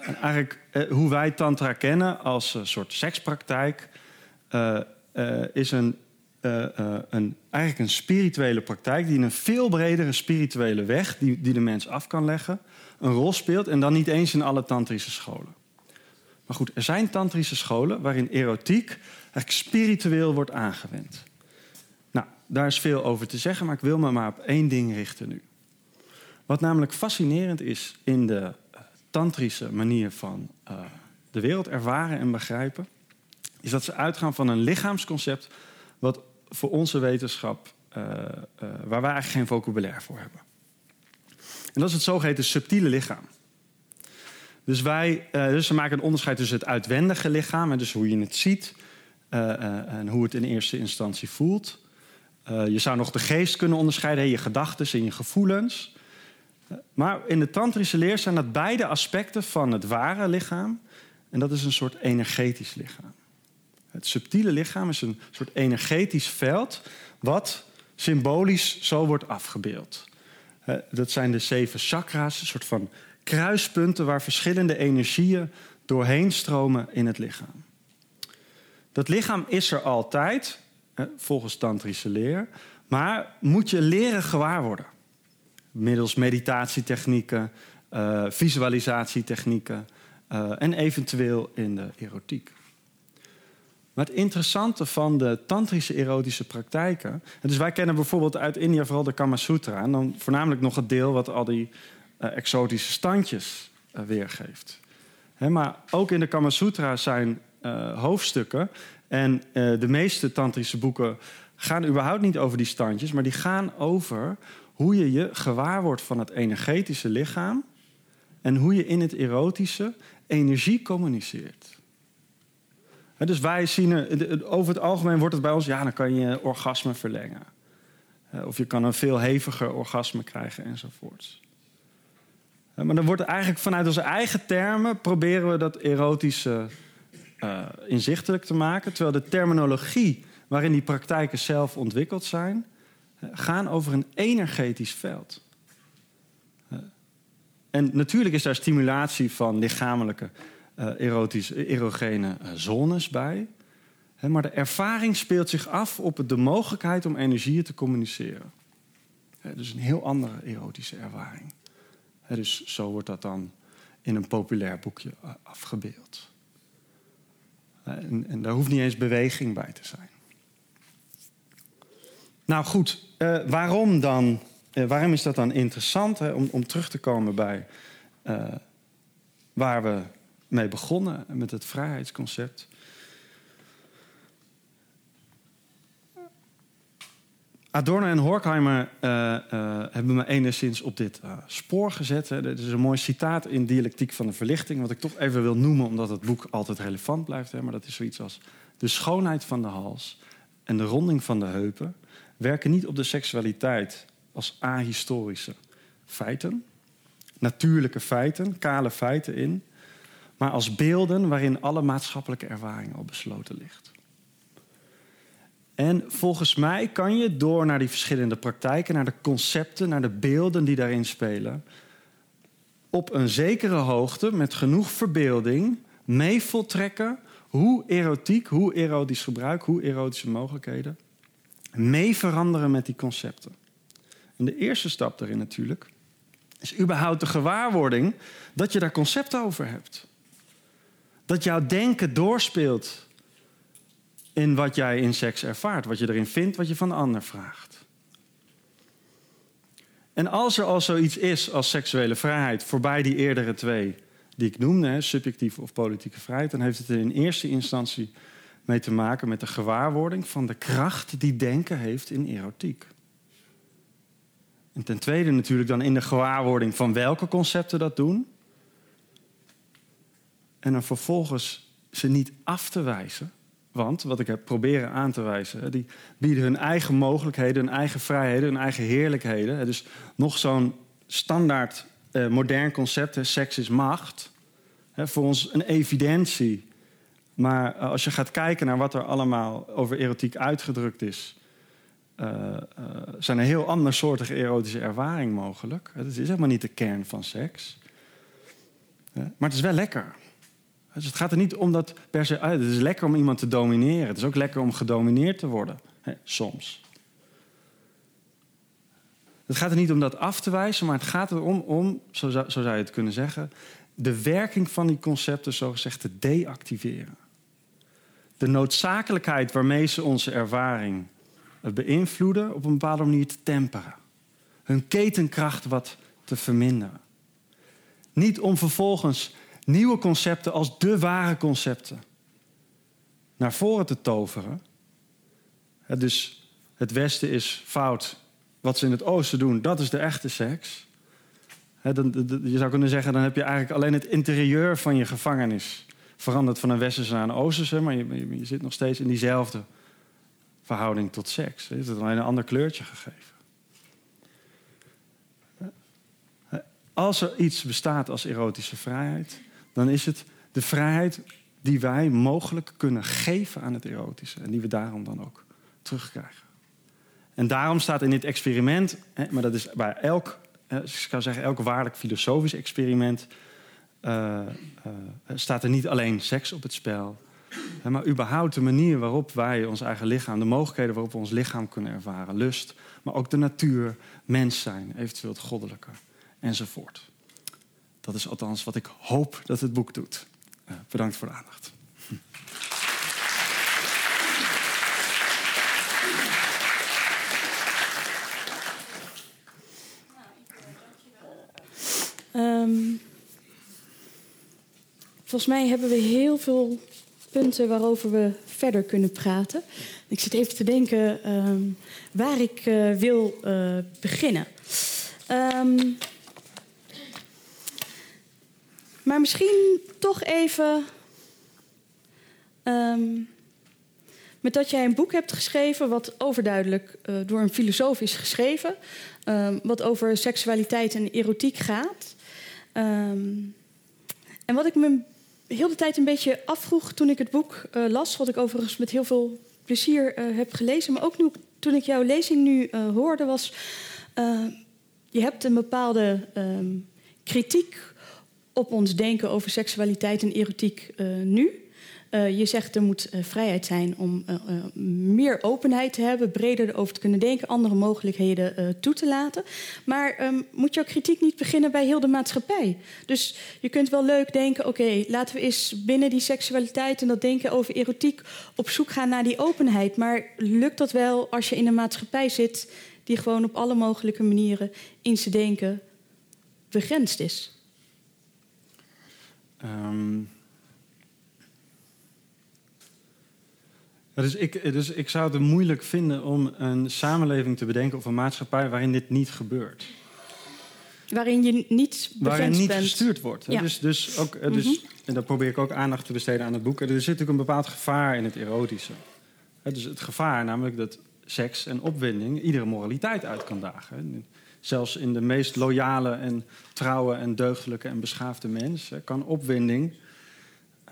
eigenlijk eh, hoe wij tantra kennen als een soort sekspraktijk... Uh, is een, een, eigenlijk een spirituele praktijk... die een veel bredere spirituele weg... Die, die de mens af kan leggen, een rol speelt... en dan niet eens in alle tantrische scholen. Maar goed, er zijn tantrische scholen waarin erotiek eigenlijk spiritueel wordt aangewend. Nou, daar is veel over te zeggen, maar ik wil me maar op één ding richten nu. Wat namelijk fascinerend is in de tantrische manier van uh, de wereld ervaren en begrijpen, is dat ze uitgaan van een lichaamsconcept wat voor onze wetenschap, uh, uh, waar wij eigenlijk geen vocabulaire voor hebben. En dat is het zogeheten subtiele lichaam. Dus, wij, dus ze maken een onderscheid tussen het uitwendige lichaam, en dus hoe je het ziet en hoe het in eerste instantie voelt. je zou nog de geest kunnen onderscheiden, je gedachten en je gevoelens. Maar in de tantrische leer zijn dat beide aspecten van het ware lichaam. En dat is een soort energetisch lichaam. Het subtiele lichaam is een soort energetisch veld wat symbolisch zo wordt afgebeeld. Dat zijn de zeven chakra's, een soort van kruispunten waar verschillende energieën doorheen stromen in het lichaam. Dat lichaam is er altijd, volgens tantrische leer, maar moet je leren gewaar worden middels meditatietechnieken, uh, visualisatietechnieken uh, en eventueel in de erotiek. Maar het interessante van de tantrische erotische praktijken. Dus wij kennen bijvoorbeeld uit India vooral de Kama Sutra. En dan voornamelijk nog het deel wat al die uh, exotische standjes weergeeft. He, maar ook in de Kama Sutra zijn hoofdstukken. En de meeste tantrische boeken gaan überhaupt niet over die standjes, maar die gaan over hoe je je gewaar wordt van het energetische lichaam en hoe je in het erotische energie communiceert. dus wij zien, er, over het algemeen wordt het bij ons, ja, dan kan je orgasme verlengen. Of je kan een veel heviger orgasme krijgen enzovoorts. Maar dan wordt eigenlijk vanuit onze eigen termen proberen we dat erotische uh, inzichtelijk te maken. Terwijl de terminologie waarin die praktijken zelf ontwikkeld zijn, gaan over een energetisch veld. En natuurlijk is daar stimulatie van lichamelijke uh, erotische, erogene uh, zones bij. Maar de ervaring speelt zich af op de mogelijkheid om energieën te communiceren. Dus een heel andere erotische ervaring. Dus zo wordt dat dan in een populair boekje eh, afgebeeld. En, en daar hoeft niet eens beweging bij te zijn. Nou goed, eh, waarom dan? eh, waarom is dat dan interessant? Hè? Om, om terug te komen bij eh, waar we mee begonnen met het vrijheidsconcept. Adorno en Horkheimer hebben me enigszins op dit spoor gezet. Hè. Dit is een mooi citaat in Dialectiek van de Verlichting, wat ik toch even wil noemen, omdat het boek altijd relevant blijft. Hè. Maar dat is zoiets als: De schoonheid van de hals en de ronding van de heupen werken niet op de seksualiteit als ahistorische feiten, natuurlijke feiten, kale feiten in, maar als beelden waarin alle maatschappelijke ervaring al besloten ligt. En volgens mij kan je door naar die verschillende praktijken, naar de concepten, naar de beelden die daarin spelen, op een zekere hoogte met genoeg verbeelding mee voltrekken hoe erotiek, hoe erotisch gebruik, hoe erotische mogelijkheden mee veranderen met die concepten. En de eerste stap daarin natuurlijk is überhaupt de gewaarwording dat je daar concepten over hebt. Dat jouw denken doorspeelt in wat jij in seks ervaart, wat je erin vindt, wat je van de ander vraagt. En als er al zoiets is als seksuele vrijheid, voorbij die eerdere twee die ik noemde, subjectieve of politieke vrijheid, dan heeft het in eerste instantie mee te maken met de gewaarwording van de kracht die denken heeft in erotiek. En ten tweede natuurlijk dan in de gewaarwording van welke concepten dat doen. En dan vervolgens ze niet af te wijzen. Want wat ik heb proberen aan te wijzen, die bieden hun eigen mogelijkheden, hun eigen vrijheden, hun eigen heerlijkheden. Dus nog zo'n standaard eh, modern concept, seks is macht. Hè, voor ons een evidentie. Maar eh, als je gaat kijken naar wat er allemaal over erotiek uitgedrukt is, uh, uh, zijn er heel andersoortige erotische ervaringen mogelijk. Het is helemaal niet de kern van seks. maar het is wel lekker. Dus het gaat er niet om dat per se. Het is lekker om iemand te domineren. Het is ook lekker om gedomineerd te worden. Soms. Het gaat er niet om dat af te wijzen, maar het gaat erom om, zo zo zou je het kunnen zeggen, de werking van die concepten zogezegd te deactiveren. De noodzakelijkheid waarmee ze onze ervaring beïnvloeden op een bepaalde manier te temperen. Hun ketenkracht wat te verminderen. Niet om vervolgens nieuwe concepten als de ware concepten naar voren te toveren. Dus het Westen is fout. Wat ze in het Oosten doen, dat is de echte seks. Je zou kunnen zeggen, dan heb je eigenlijk alleen het interieur van je gevangenis veranderd van een westerse naar een oosterse, maar je, je zit nog steeds in diezelfde verhouding tot seks. Je het alleen een ander kleurtje gegeven. Als er iets bestaat als erotische vrijheid, dan is het de vrijheid die wij mogelijk kunnen geven aan het erotische. En die we daarom dan ook terugkrijgen. En daarom staat in dit experiment, maar dat is bij elk, ik zou zeggen, elk waarlijk filosofisch experiment, uh, uh, staat er niet alleen seks op het spel, maar überhaupt de manier waarop wij ons eigen lichaam, de mogelijkheden waarop we ons lichaam kunnen ervaren, lust, maar ook de natuur, mens zijn, eventueel het goddelijke enzovoort. Dat is althans wat ik hoop dat het boek doet. Uh, bedankt voor de aandacht. Um, volgens mij hebben we heel veel punten waarover we verder kunnen praten. Ik zit even te denken um, waar ik uh, wil uh, beginnen. Um, maar misschien toch even. Um, met dat jij een boek hebt geschreven, wat overduidelijk uh, door een filosoof is geschreven, wat over seksualiteit en erotiek gaat. En wat ik me heel de tijd een beetje afvroeg toen ik het boek uh, las, wat ik overigens met heel veel plezier uh, heb gelezen, maar ook nu, toen ik jouw lezing nu hoorde, was: je hebt een bepaalde kritiek op ons denken over seksualiteit en erotiek nu. Eh, je zegt er moet eh, vrijheid zijn om eh, meer openheid te hebben, breder erover te kunnen denken, andere mogelijkheden toe te laten. Maar ehm, moet jouw kritiek niet beginnen bij heel de maatschappij? Dus je kunt wel leuk denken: oké, laten we eens binnen die seksualiteit en dat denken over erotiek op zoek gaan naar die openheid. Maar lukt dat wel als je in een maatschappij zit die gewoon op alle mogelijke manieren in zijn denken begrensd is? Ehm, dus, ik, dus ik zou het moeilijk vinden om een samenleving te bedenken of een maatschappij waarin dit niet gebeurt. Waarin je niet Waarin niet bent. gestuurd wordt. Ja. Dus, dus ook, eh, dus, Mhm. En daar probeer ik ook aandacht te besteden aan het boek. Er zit natuurlijk een bepaald gevaar in het erotische. Dus het gevaar namelijk dat seks en opwinding iedere moraliteit uit kan dagen. Zelfs in de meest loyale en trouwe en deugdelijke en beschaafde mens kan opwinding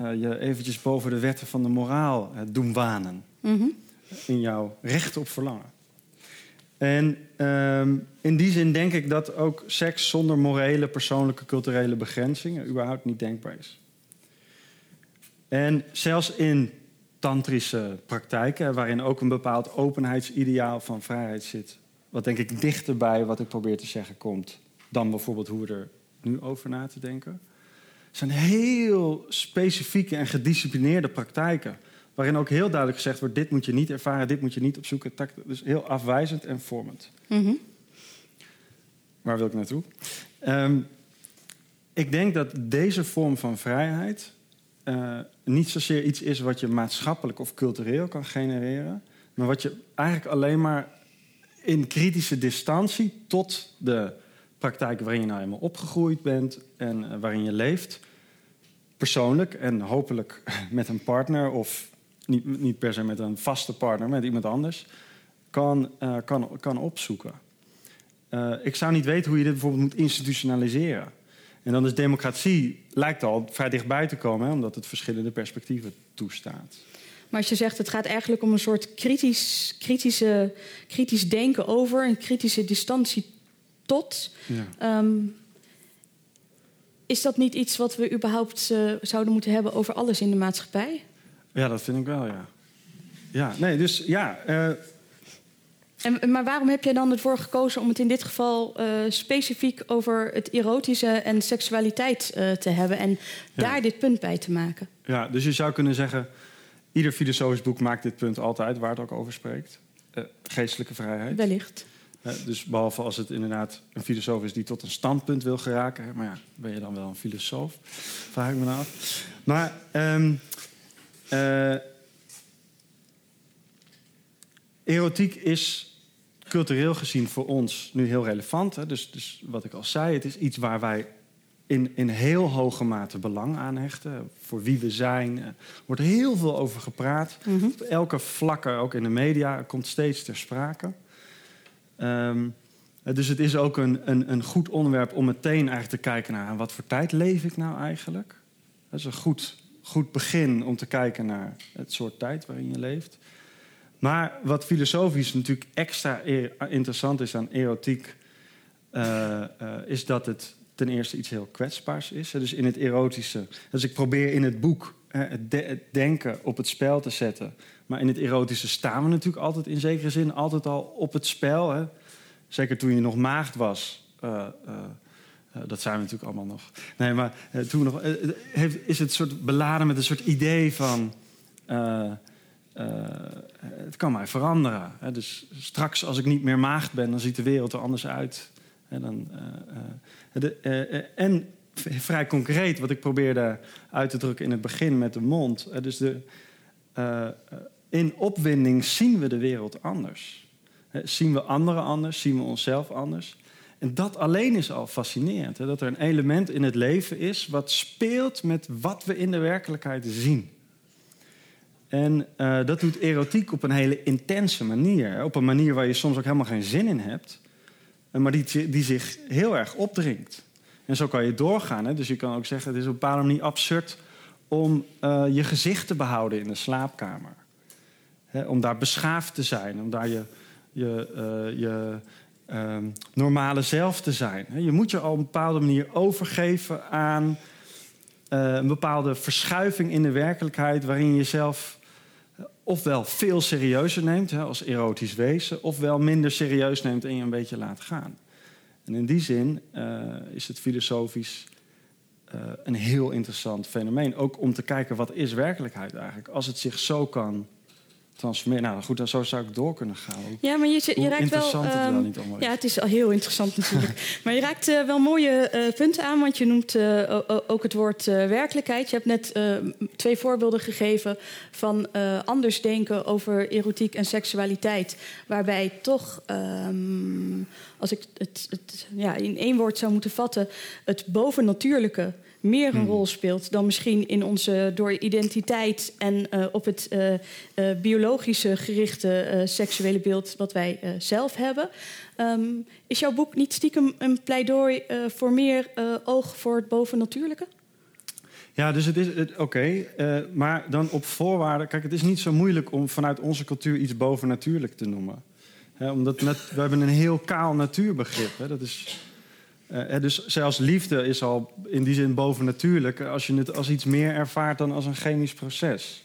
eh, je eventjes boven de wetten van de moraal eh, doen wanen Mhm. in jouw recht op verlangen. En ehm, in die zin denk ik dat ook seks zonder morele, persoonlijke, culturele begrenzingen überhaupt niet denkbaar is. En zelfs in tantrische praktijken, waarin ook een bepaald openheidsideaal van vrijheid zit, wat denk ik dichterbij wat ik probeer te zeggen komt, dan bijvoorbeeld hoe we er nu over na te denken, zijn heel specifieke en gedisciplineerde praktijken. Waarin ook heel duidelijk gezegd wordt: dit moet je niet ervaren, dit moet je niet opzoeken. Dus heel afwijzend en vormend. Mhm. Waar wil ik naartoe? Ehm, ik denk dat deze vorm van vrijheid eh, niet zozeer iets is wat je maatschappelijk of cultureel kan genereren, maar wat je eigenlijk alleen maar in kritische distantie tot de praktijken waarin je nou eenmaal opgegroeid bent en eh, waarin je leeft, persoonlijk en hopelijk met een partner of niet, niet per se met een vaste partner, met iemand anders, kan, eh, kan, kan opzoeken. Eh, ik zou niet weten hoe je dit bijvoorbeeld moet institutionaliseren. En dan is democratie, lijkt al vrij dichtbij te komen, hè, omdat het verschillende perspectieven toestaat. Maar als je zegt het gaat eigenlijk om een soort kritisch, kritische, kritisch denken over, een kritische distantie tot. Ja. Ehm, is dat niet iets wat we überhaupt eh, zouden moeten hebben over alles in de maatschappij? ja, dat vind ik wel, ja. Ja, nee, dus ja. eh, En, maar waarom heb jij dan ervoor gekozen om het in dit geval eh, specifiek over het erotische en seksualiteit te hebben en Ja. daar dit punt bij te maken? ja, dus je zou kunnen zeggen, ieder filosofisch boek maakt dit punt altijd, waar het ook over spreekt. Geestelijke vrijheid. Wellicht. Eh, dus behalve als het inderdaad een filosoof is die tot een standpunt wil geraken. Maar ja, ben je dan wel een filosoof? Vraag ik me nou af. Maar eh, erotiek is cultureel gezien voor ons nu heel relevant. Hè? Dus, dus wat ik al zei, het is iets waar wij in, in heel hoge mate belang aan hechten. Voor wie we zijn. Er wordt heel veel over gepraat. Mhm. Op elke vlakke, ook in de media, komt steeds ter sprake. Ehm, dus het is ook een, een, een goed onderwerp om meteen eigenlijk te kijken naar wat voor tijd leef ik nou eigenlijk. Dat is een goed, goed begin om te kijken naar het soort tijd waarin je leeft. Maar wat filosofisch natuurlijk extra interessant is aan erotiek, eh, eh, is dat het ten eerste iets heel kwetsbaars is. Dus in het erotische. Dus ik probeer in het boek het denken op het spel te zetten. Maar in het erotische staan we natuurlijk altijd in zekere zin altijd al op het spel. Hè? Zeker toen je nog maagd was. eh, eh, eh, dat zijn we natuurlijk allemaal nog. Nee, maar toen nog, heeft, is het soort beladen met een soort idee van. het kan mij veranderen. Hè? Dus straks, als ik niet meer maagd ben, dan ziet de wereld er anders uit. Hè, dan, de, en vrij concreet, wat ik probeerde uit te drukken in het begin met de mond. dus de, in opwinding zien we de wereld anders. Zien we anderen anders, zien we onszelf anders. En dat alleen is al fascinerend. Dat er een element in het leven is wat speelt met wat we in de werkelijkheid zien. En eh, dat doet erotiek op een hele intense manier. Op een manier waar je soms ook helemaal geen zin in hebt. eh, Maar die, die zich heel erg opdringt. En zo kan je doorgaan. Dus je kan ook zeggen, het is op een bepaalde manier absurd om eh, je gezicht te behouden in de slaapkamer. Om daar beschaafd te zijn, om daar je, je, eh, je ehm, normale zelf te zijn. Je moet je op een bepaalde manier overgeven aan eh, een bepaalde verschuiving in de werkelijkheid waarin je jezelf eh, ofwel veel serieuzer neemt als erotisch wezen, ofwel minder serieus neemt en je een beetje laat gaan. En in die zin is het filosofisch een heel interessant fenomeen. Ook om te kijken wat is werkelijkheid eigenlijk. Als het zich zo kan transformeren. Nou goed, dan zo zou ik door kunnen gaan. Ja, maar je, je raakt wel. interessant het wel ehm, niet allemaal is. ja, het is al heel interessant natuurlijk. maar je raakt eh, wel mooie eh, punten aan, want je noemt eh, ook het woord werkelijkheid. Je hebt net eh, twee voorbeelden gegeven van anders denken over erotiek en seksualiteit. Waarbij toch, ehm, als ik het, het ja, in één woord zou moeten vatten, het bovennatuurlijke meer een Hmm. rol speelt dan misschien in onze door identiteit en eh, op het eh, eh, biologische gerichte seksuele beeld wat wij zelf hebben. Ehm, is jouw boek niet stiekem een pleidooi voor meer oog voor het bovennatuurlijke? Ja, dus het is het- oké, maar dan op voorwaarden. Kijk, het is niet zo moeilijk om vanuit onze cultuur iets bovennatuurlijk te noemen. Omdat we hebben een heel kaal natuurbegrip. Hè, dat is, eh, dus zelfs liefde is al in die zin bovennatuurlijk als je het als iets meer ervaart dan als een chemisch proces.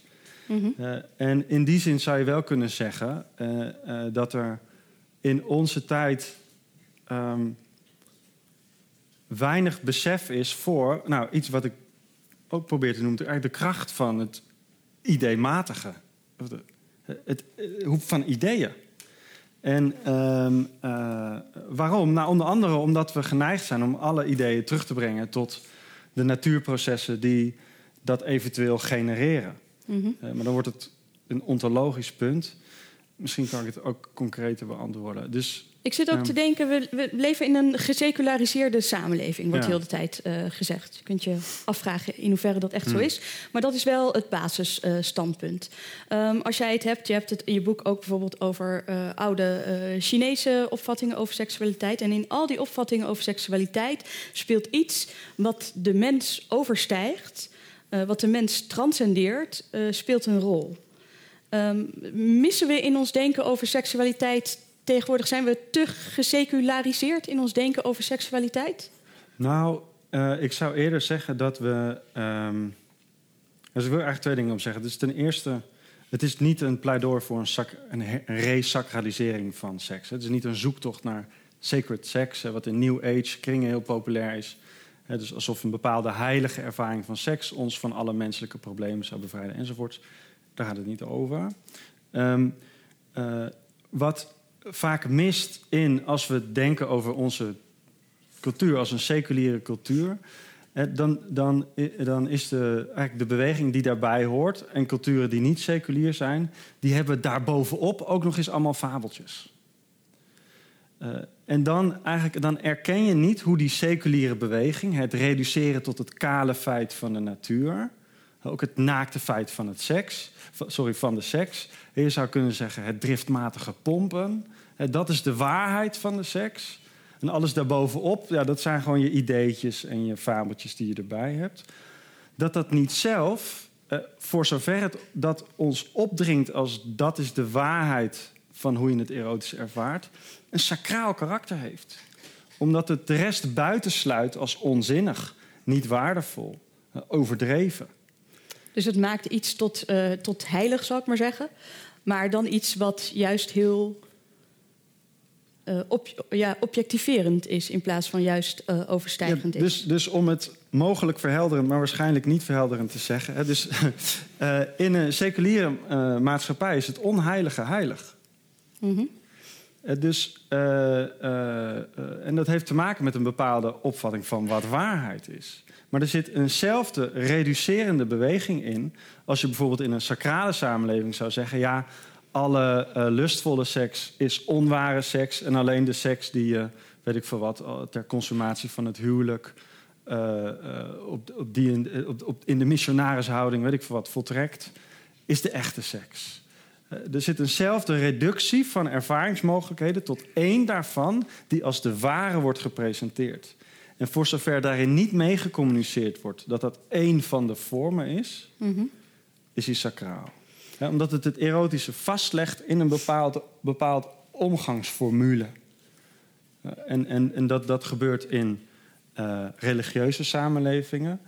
Eh, en in die zin zou je wel kunnen zeggen eh, eh, dat er in onze tijd ehm, weinig besef is voor nou, iets wat ik ook probeer te noemen, eigenlijk de kracht van het ideematige. Of de- Het, het hoep van ideeën. En ehm, eh, waarom? Nou, onder andere omdat we geneigd zijn om alle ideeën terug te brengen tot de natuurprocessen die dat eventueel genereren. Mhm. Eh, maar dan wordt het een ontologisch punt. Misschien kan ik het ook concreter beantwoorden. Dus Ik zit ook Ja. te denken, we, we leven in een geseculariseerde samenleving, wordt Ja. heel de tijd eh, gezegd. Je kunt je afvragen in hoeverre dat echt zo Hmm. is. Maar dat is wel het basisstandpunt. Ehm, als jij het hebt, je hebt het in je boek ook bijvoorbeeld over eh, oude eh, Chinese opvattingen over seksualiteit. En in al die opvattingen over seksualiteit speelt iets wat de mens overstijgt, wat de mens transcendeert, speelt een rol. Ehm, missen we in ons denken over seksualiteit tegenwoordig? Zijn we te geseculariseerd in ons denken over seksualiteit? Nou, eh, ik zou eerder zeggen dat we. ehm, dus ik wil eigenlijk twee dingen op zeggen. Dus ten eerste, het is niet een pleidooi voor een, sac, een, resacralisering van seks. Het is niet een zoektocht naar sacred hè, wat in New Age kringen heel populair is. Dus alsof een bepaalde heilige ervaring van seks ons van alle menselijke problemen zou bevrijden enzovoorts. Daar gaat het niet over. Ehm, eh, wat vaak mist in als we denken over onze cultuur als een seculiere cultuur, dan, dan, dan is de, eigenlijk de beweging die daarbij hoort en culturen die niet seculier zijn, die hebben daarbovenop ook nog eens allemaal fabeltjes. Eh, en dan, eigenlijk, dan erken je niet hoe die seculiere beweging, het reduceren tot het kale feit van de natuur, ook het naakte feit van het seks, sorry, van de seks. Je zou kunnen zeggen het driftmatige pompen. Eh, Dat is de waarheid van de seks. En alles daarbovenop, ja, dat zijn gewoon je ideetjes en je fabeltjes die je erbij hebt. Dat dat niet zelf, eh, voor zover het dat ons opdringt als dat is de waarheid van hoe je het erotisch ervaart, een sacraal karakter heeft. Omdat het de rest buitensluit als onzinnig, niet waardevol, eh, overdreven. Dus het maakt iets tot, tot heilig, zou ik maar zeggen. Maar dan iets wat juist heel eh, ja, objectiverend is... in plaats van juist eh, overstijgend Ja, is. dus, dus om het mogelijk verhelderend, maar waarschijnlijk niet verhelderend te zeggen. Hè, dus, eh, in een seculiere maatschappij is het onheilige heilig. Mhm. Dus, en dat heeft te maken met een bepaalde opvatting van wat waarheid is. Maar er zit eenzelfde reducerende beweging in. Als je bijvoorbeeld in een sacrale samenleving zou zeggen: ja, alle eh, lustvolle seks is onware seks. En alleen de seks die je, weet ik veel wat, eh, ter consumatie van het huwelijk. eh, eh, op, op die in, op, op, in de missionarishouding, weet ik veel wat, voltrekt, is de echte seks. Eh, Er zit eenzelfde reductie van ervaringsmogelijkheden tot één daarvan die als de ware wordt gepresenteerd. En voor zover daarin niet mee gecommuniceerd wordt dat dat één van de vormen is, Mhm. is die sacraal. Ja, omdat het het erotische vastlegt in een bepaald, bepaald omgangsformule. En en, en dat, dat gebeurt in eh, religieuze samenlevingen.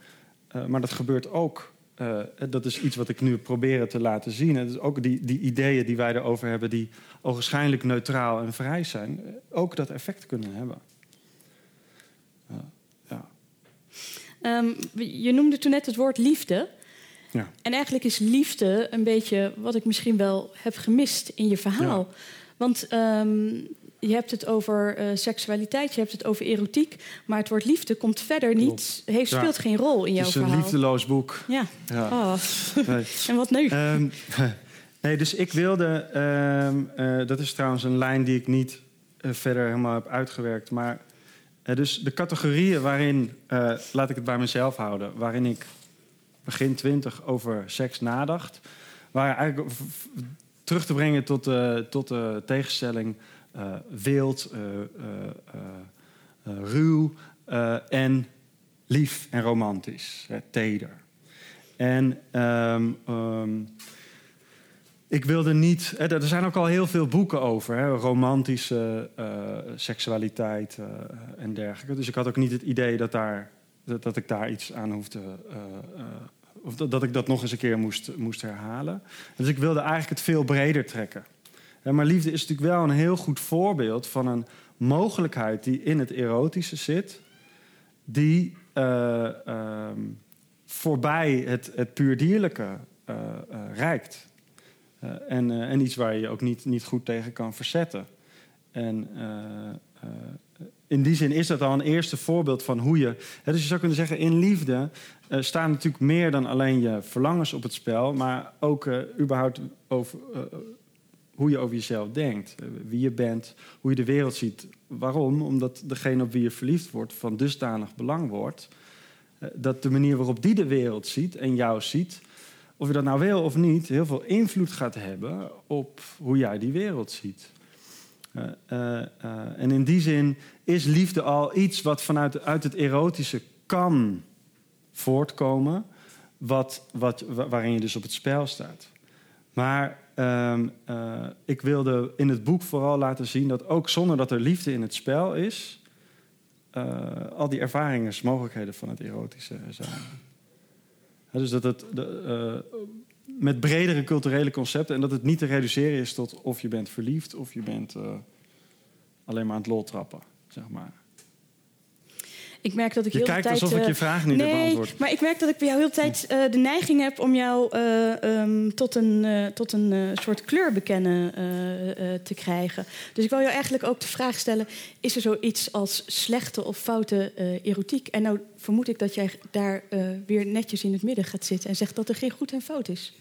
Eh, maar dat gebeurt ook. eh, dat is iets wat ik nu probeer te laten zien. Het is ook die, die ideeën die wij erover hebben, die ogenschijnlijk neutraal en vrij zijn, ook dat effect kunnen hebben. Ja. Ehm, je noemde toen net het woord liefde. Ja. En eigenlijk is liefde een beetje wat ik misschien wel heb gemist in je verhaal. Want ehm, je hebt het over eh, seksualiteit, je hebt het over erotiek. Maar het woord liefde komt verder niet, heeft, Ja. speelt geen rol in jouw Het is een verhaal. liefdeloos boek. Ja. Ja. Oh. Nee. En wat nu? Ehm, nee, dus ik wilde. ehm, eh, dat is trouwens een lijn die ik niet eh, verder helemaal heb uitgewerkt. Maar dus de categorieën waarin, laat ik het bij mezelf houden, waarin ik begin twintig over seks nadacht, waren eigenlijk terug te brengen tot de, tot de tegenstelling eh, wild, eh, eh, ruw en lief en romantisch, hè, teder. En ehm, ehm, ik wilde niet. Hè, er zijn ook al heel veel boeken over, hè, romantische seksualiteit en dergelijke. Dus ik had ook niet het idee dat, daar, dat, ik daar iets aan hoefde. Of dat, dat ik dat nog eens een keer moest, moest herhalen. Dus ik wilde eigenlijk het veel breder trekken. Hè, maar liefde is natuurlijk wel een heel goed voorbeeld van een mogelijkheid die in het erotische zit, die eh, ehm, voorbij het, het puur dierlijke eh, reikt. En, en iets waar je je ook niet, niet goed tegen kan verzetten. En in die zin is dat al een eerste voorbeeld van hoe je. Dus je zou kunnen zeggen, in liefde eh, staan natuurlijk meer dan alleen je verlangens op het spel, maar ook eh, überhaupt over, eh, hoe je over jezelf denkt. Wie je bent, hoe je de wereld ziet. Waarom? Omdat degene op wie je verliefd wordt van dusdanig belang wordt. dat de manier waarop die de wereld ziet en jou ziet, of je dat nou wil of niet, heel veel invloed gaat hebben op hoe jij die wereld ziet. Eh, eh, eh, en in die zin is liefde al iets wat vanuit uit het erotische kan voortkomen, wat, wat, wa- waarin je dus op het spel staat. Maar ehm, eh, ik wilde in het boek vooral laten zien dat ook zonder dat er liefde in het spel is, al die ervaringsmogelijkheden van het erotische er zijn. Dus dat het de, met bredere culturele concepten en dat het niet te reduceren is tot of je bent verliefd of je bent eh, alleen maar aan het lol trappen, zeg maar. Ik merk dat ik Je heel de kijkt tijd... alsof ik eh, je vraag niet heb nee, beantwoord. maar ik merk dat ik bij jou heel de tijd eh, de neiging heb om jou eh, ehm, tot een, tot een soort kleur bekennen te krijgen. Dus ik wil jou eigenlijk ook de vraag stellen: is er zoiets als slechte of foute erotiek? En nou vermoed ik dat jij daar weer netjes in het midden gaat zitten en zegt dat er geen goed en fout is.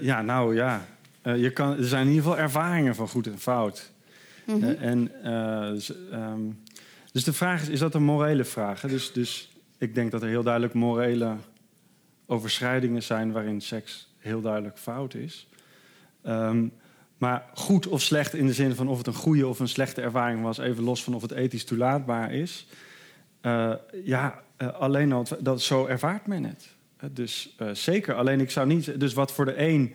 Ja, nou ja. Je kan, er zijn in ieder geval ervaringen van goed en fout. Mhm. En, ehm, dus de vraag is, is dat een morele vraag? Dus, dus ik denk dat er heel duidelijk morele overschrijdingen zijn... waarin seks heel duidelijk fout is. Ehm, maar goed of slecht in de zin van of het een goede of een slechte ervaring was... even los van of het ethisch toelaatbaar is... Eh, ja, eh, alleen al, dat, zo ervaart men het. Eh, dus zeker, alleen ik zou niet... Dus wat voor de een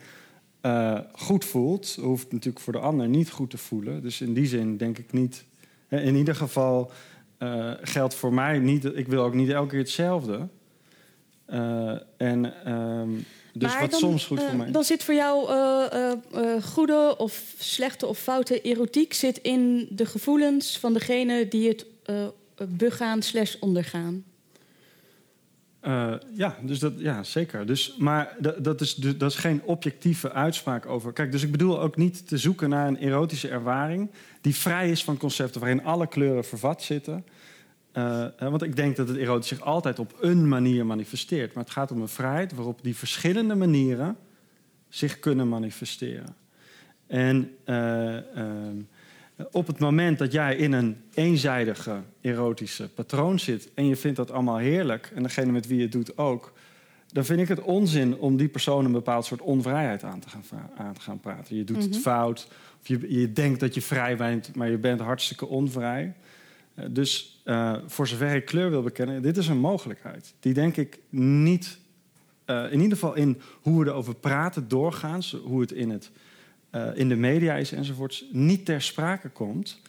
goed voelt, hoeft natuurlijk voor de ander niet goed te voelen. Dus in die zin denk ik niet. In ieder geval eh, geldt voor mij niet. Ik wil ook niet elke keer hetzelfde. Eh, en ehm, dus Maar wat dan, soms goed eh, voor mij. Dan zit voor jou goede of slechte of foute erotiek zit in de gevoelens van degene die het begaan slash ondergaan. Eh, ja, dus dat, ja, zeker. Dus, maar dat, is, dat is geen objectieve uitspraak over. Kijk, dus ik bedoel ook niet te zoeken naar een erotische ervaring die vrij is van concepten waarin alle kleuren vervat zitten. Eh, hè, want ik denk dat het erotisch zich altijd op een manier manifesteert. Maar het gaat om een vrijheid waarop die verschillende manieren zich kunnen manifesteren. En eh, ehm, op het moment dat jij in een eenzijdige erotische patroon zit en je vindt dat allemaal heerlijk, en degene met wie je het doet ook, dan vind ik het onzin om die persoon een bepaald soort onvrijheid aan te gaan, aan te gaan praten. Je doet het Mhm. fout, of je, je denkt dat je vrij bent, maar je bent hartstikke onvrij. Eh, Dus eh, voor zover ik kleur wil bekennen, dit is een mogelijkheid. Die denk ik niet, eh, in ieder geval in hoe we erover praten doorgaans, hoe het in, het, eh, in de media is enzovoorts, niet ter sprake komt.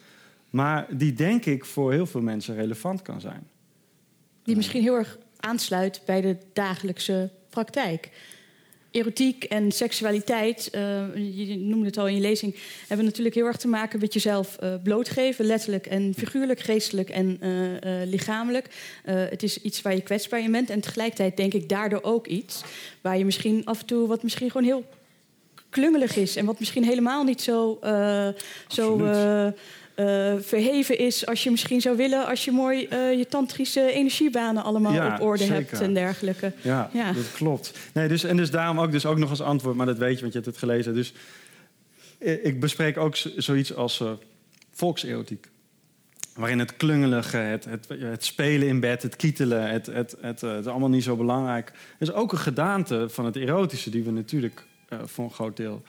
Maar die denk ik voor heel veel mensen relevant kan zijn. Die misschien heel erg aansluit bij de dagelijkse praktijk. Erotiek en seksualiteit, uh, je noemde het al in je lezing, hebben natuurlijk heel erg te maken met jezelf uh, blootgeven, letterlijk en figuurlijk, geestelijk en uh, lichamelijk. het is iets waar je kwetsbaar in bent en tegelijkertijd denk ik daardoor ook iets waar je misschien af en toe wat misschien gewoon heel klungelig is en wat misschien helemaal niet zo, zo uh, verheven is als je misschien zou willen... als je mooi je tantrische energiebanen allemaal ja, op orde zeker. hebt en dergelijke. Ja, ja, dat klopt. Nee, dus, en dus daarom ook, dus ook nog als antwoord, maar dat weet je, want je hebt het gelezen. Dus ik bespreek ook zoiets als volkserotiek. Waarin het klungelige, het, het, het, spelen in bed, het kietelen, het, het, het, het, allemaal niet zo belangrijk. is ook een gedaante van het erotische die we natuurlijk voor een groot deel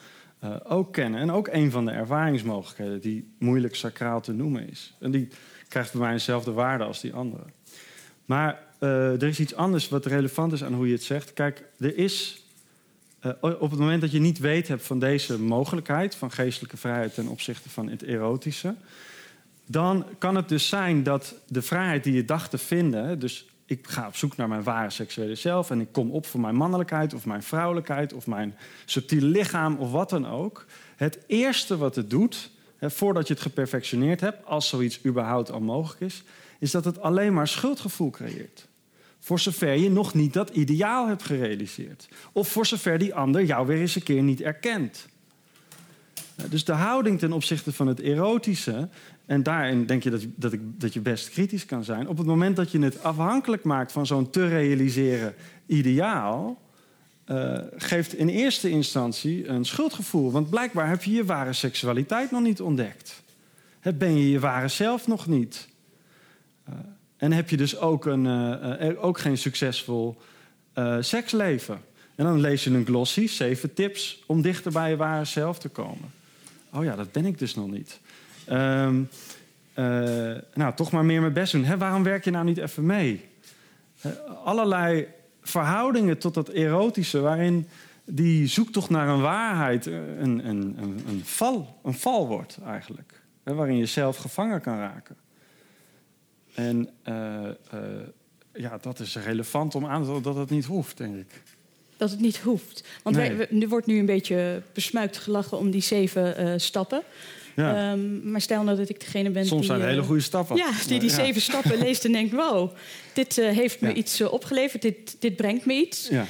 uh, ook kennen. En ook een van de ervaringsmogelijkheden die moeilijk sacraal te noemen is. En die krijgt bij mij dezelfde waarde als die andere. Maar uh, er is iets anders wat relevant is aan hoe je het zegt. Kijk, er is op het moment dat je niet weet hebt van deze mogelijkheid van geestelijke vrijheid ten opzichte van het erotische, dan kan het dus zijn dat de vrijheid die je dacht te vinden, dus ik ga op zoek naar mijn ware seksuele zelf en ik kom op voor mijn mannelijkheid of mijn vrouwelijkheid of mijn subtiele lichaam of wat dan ook. Het eerste wat het doet, hè, voordat je het geperfectioneerd hebt, als zoiets überhaupt al mogelijk is, is dat het alleen maar schuldgevoel creëert. Voor zover je nog niet dat ideaal hebt gerealiseerd. Of voor zover die ander jou weer eens een keer niet erkent. Dus de houding ten opzichte van het erotische en daarin denk je dat, dat, ik, dat je best kritisch kan zijn. Op het moment dat je het afhankelijk maakt van zo'n te realiseren ideaal, uh, geeft in eerste instantie een schuldgevoel. Want blijkbaar heb je je ware seksualiteit nog niet ontdekt. Ben je je ware zelf nog niet. Uh, en heb je dus ook, een, uh, ook geen succesvol seksleven. En dan lees je een glossy, zeven tips om dichter bij je ware zelf te komen. Oh ja, dat ben ik dus nog niet. Um, uh, nou, toch maar meer mijn best doen. Hè, waarom werk je nou niet even mee? Uh, allerlei verhoudingen tot dat erotische, waarin die zoektocht naar een waarheid een, een, een, een, val, een val wordt eigenlijk. Hè, waarin je zelf gevangen kan raken. En uh, ja, dat is relevant om aan te tonen dat het niet hoeft, denk ik. Dat het niet hoeft. Want Nee. wij, we- er wordt nu een beetje besmuikt gelachen om die zeven eh, stappen. Ja. Ehm, maar stel nou dat ik degene ben Soms die... zijn het eh, hele goede stappen. Ja, die die Ja. zeven stappen leest en denkt... wow, dit eh, heeft me iets eh, opgeleverd, dit, dit brengt me iets. Ja.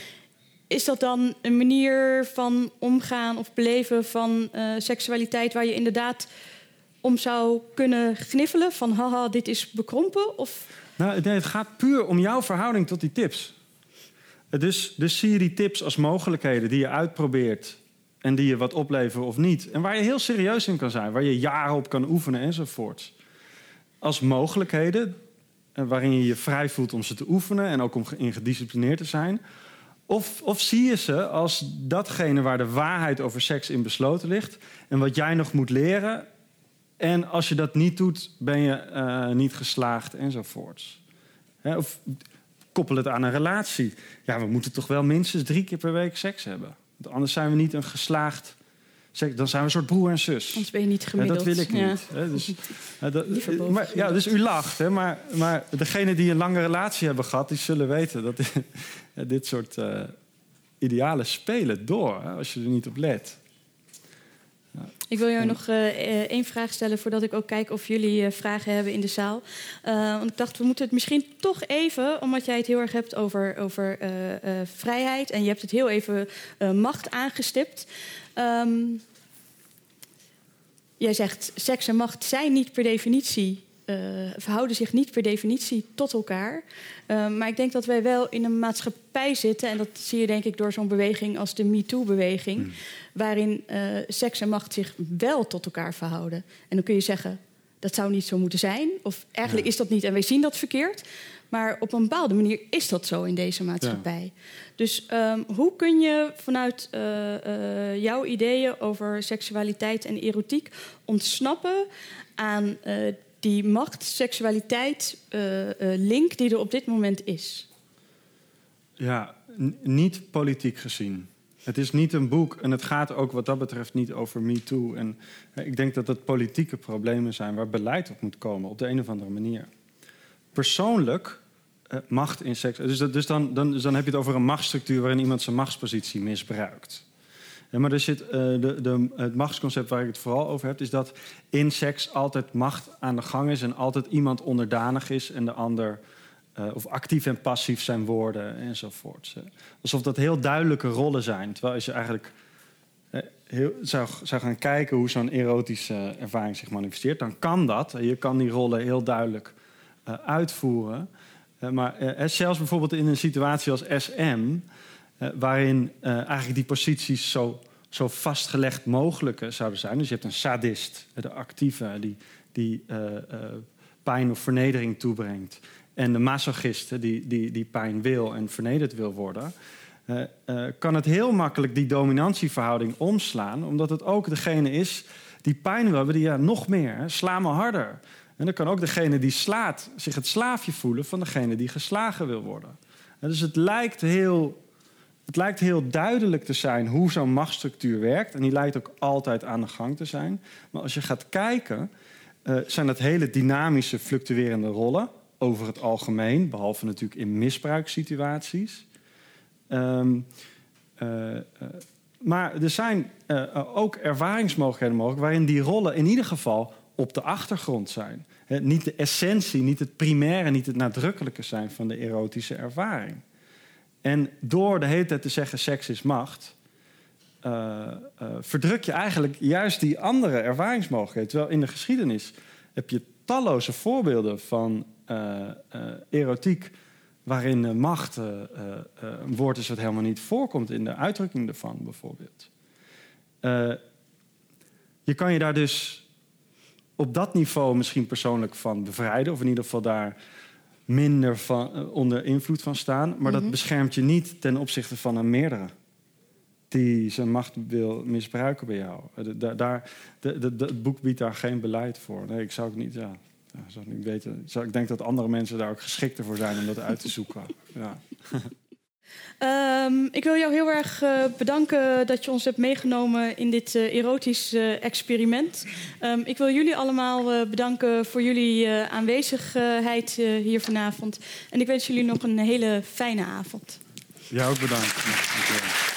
Is dat dan een manier van omgaan of beleven van seksualiteit... waar je inderdaad om zou kunnen gniffelen? Van haha, dit is bekrompen? Of Nou, nee, het gaat puur om jouw verhouding tot die tips. Dus, dus zie je die tips als mogelijkheden die je uitprobeert en die je wat opleveren of niet. En waar je heel serieus in kan zijn, waar je jaren op kan oefenen enzovoorts. Als mogelijkheden eh, waarin je je vrij voelt om ze te oefenen en ook om in gedisciplineerd te zijn. Of, of zie je ze als datgene waar de waarheid over seks in besloten ligt en wat jij nog moet leren. En als je dat niet doet, ben je eh, niet geslaagd enzovoorts. Hè, of koppel het aan een relatie. Ja, we moeten toch wel minstens drie keer per week seks hebben. Want anders zijn we niet een geslaagd... Dan zijn we een soort broer en zus. anders ben je niet Ja, gemiddeld? dat wil ik Ja. niet. Dus, hè, dat- Liever boven maar, ja, dus u lacht, hè, maar, maar degenen die een lange relatie hebben gehad... die zullen weten dat dit soort eh, idealen spelen door... Hè, als je er niet op let. Ik wil jou nog eh, eh, één vraag stellen voordat ik ook kijk of jullie eh, vragen hebben in de zaal. Want ik dacht, we moeten het misschien toch even, omdat jij het heel erg hebt over, over vrijheid en je hebt het heel even macht aangestipt. Ehm, jij zegt, seks en macht zijn niet per definitie, verhouden zich niet per definitie tot elkaar. Eh, maar ik denk dat wij wel in een maatschappij zitten, en dat zie je denk ik door zo'n beweging als de MeToo-beweging, waarin eh, seks en macht zich wel tot elkaar verhouden. En dan kun je zeggen, dat zou niet zo moeten zijn, of eigenlijk Ja. is dat niet en wij zien dat verkeerd. Maar op een bepaalde manier is dat zo in deze maatschappij. Dus ehm, hoe kun je vanuit eh, eh, jouw ideeën over seksualiteit en erotiek ontsnappen aan eh, die macht-seksualiteit-link die er op dit moment is? Ja, niet politiek gezien. Het is niet een boek en het gaat ook wat dat betreft niet over MeToo. En eh, ik denk dat het politieke problemen zijn waar beleid op moet komen op de een of andere manier. Persoonlijk eh, macht in seks. Dus, dat- dus, dan, dan, dus dan heb je het over een machtsstructuur waarin iemand zijn machtspositie misbruikt. Ja, maar er zit, eh, de, de, het machtsconcept waar ik het vooral over heb, is dat in seks altijd macht aan de gang is en altijd iemand onderdanig is en de ander, eh, of actief en passief zijn woorden enzovoort. Alsof dat heel duidelijke rollen zijn. Terwijl als je eigenlijk eh, heel, zou, zou gaan kijken hoe zo'n erotische ervaring zich manifesteert, dan kan dat. Je kan die rollen heel duidelijk eh, uitvoeren. Eh, maar eh, zelfs bijvoorbeeld in een situatie als SM, eh, waarin eh, eigenlijk die posities zo, zo vastgelegd mogelijk eh, zouden zijn. Dus je hebt een sadist, de actieve, die, die pijn of vernedering toebrengt. En de masochist, die, die, die pijn wil en vernederd wil worden. kan het heel makkelijk die dominantieverhouding omslaan, omdat het ook degene is die pijn wil hebben, die ja, nog meer, sla me harder. En dan kan ook degene die slaat zich het slaafje voelen van degene die geslagen wil worden. En dus het lijkt heel het lijkt heel duidelijk te zijn hoe zo'n machtsstructuur werkt. En die lijkt ook altijd aan de gang te zijn. Maar als je gaat kijken, eh, zijn dat hele dynamische, fluctuerende rollen. Over het algemeen, behalve natuurlijk in misbruikssituaties. Ehm, eh, eh, maar er zijn ook ervaringsmogelijkheden mogelijk waarin die rollen in ieder geval op de achtergrond zijn. Niet de essentie, niet het primaire, niet het nadrukkelijke zijn van de erotische ervaring. En door de hele tijd te zeggen seks is macht, eh, eh, verdruk je eigenlijk juist die andere ervaringsmogelijkheden. Terwijl in de geschiedenis heb je talloze voorbeelden van eh, erotiek waarin macht een woord is wat helemaal niet voorkomt in de uitdrukking ervan, bijvoorbeeld. Je kan je daar dus op dat niveau misschien persoonlijk van bevrijden, of in ieder geval daar minder van, eh, onder invloed van staan. Maar dat beschermt je niet ten opzichte van een meerdere die zijn macht wil misbruiken bij jou. Eh, Daar, het boek biedt daar geen beleid voor. Nee, ik zou het niet, ja, zou het niet weten. Ik denk dat andere mensen daar ook geschikter voor zijn om dat uit te zoeken. Ja. Ehm, ik wil jou heel erg eh, bedanken dat je ons hebt meegenomen in dit eh, erotisch eh, experiment. Ehm, ik wil jullie allemaal bedanken voor jullie aanwezigheid hier vanavond. En ik wens jullie nog een hele fijne avond. Jij ook bedankt. Ja.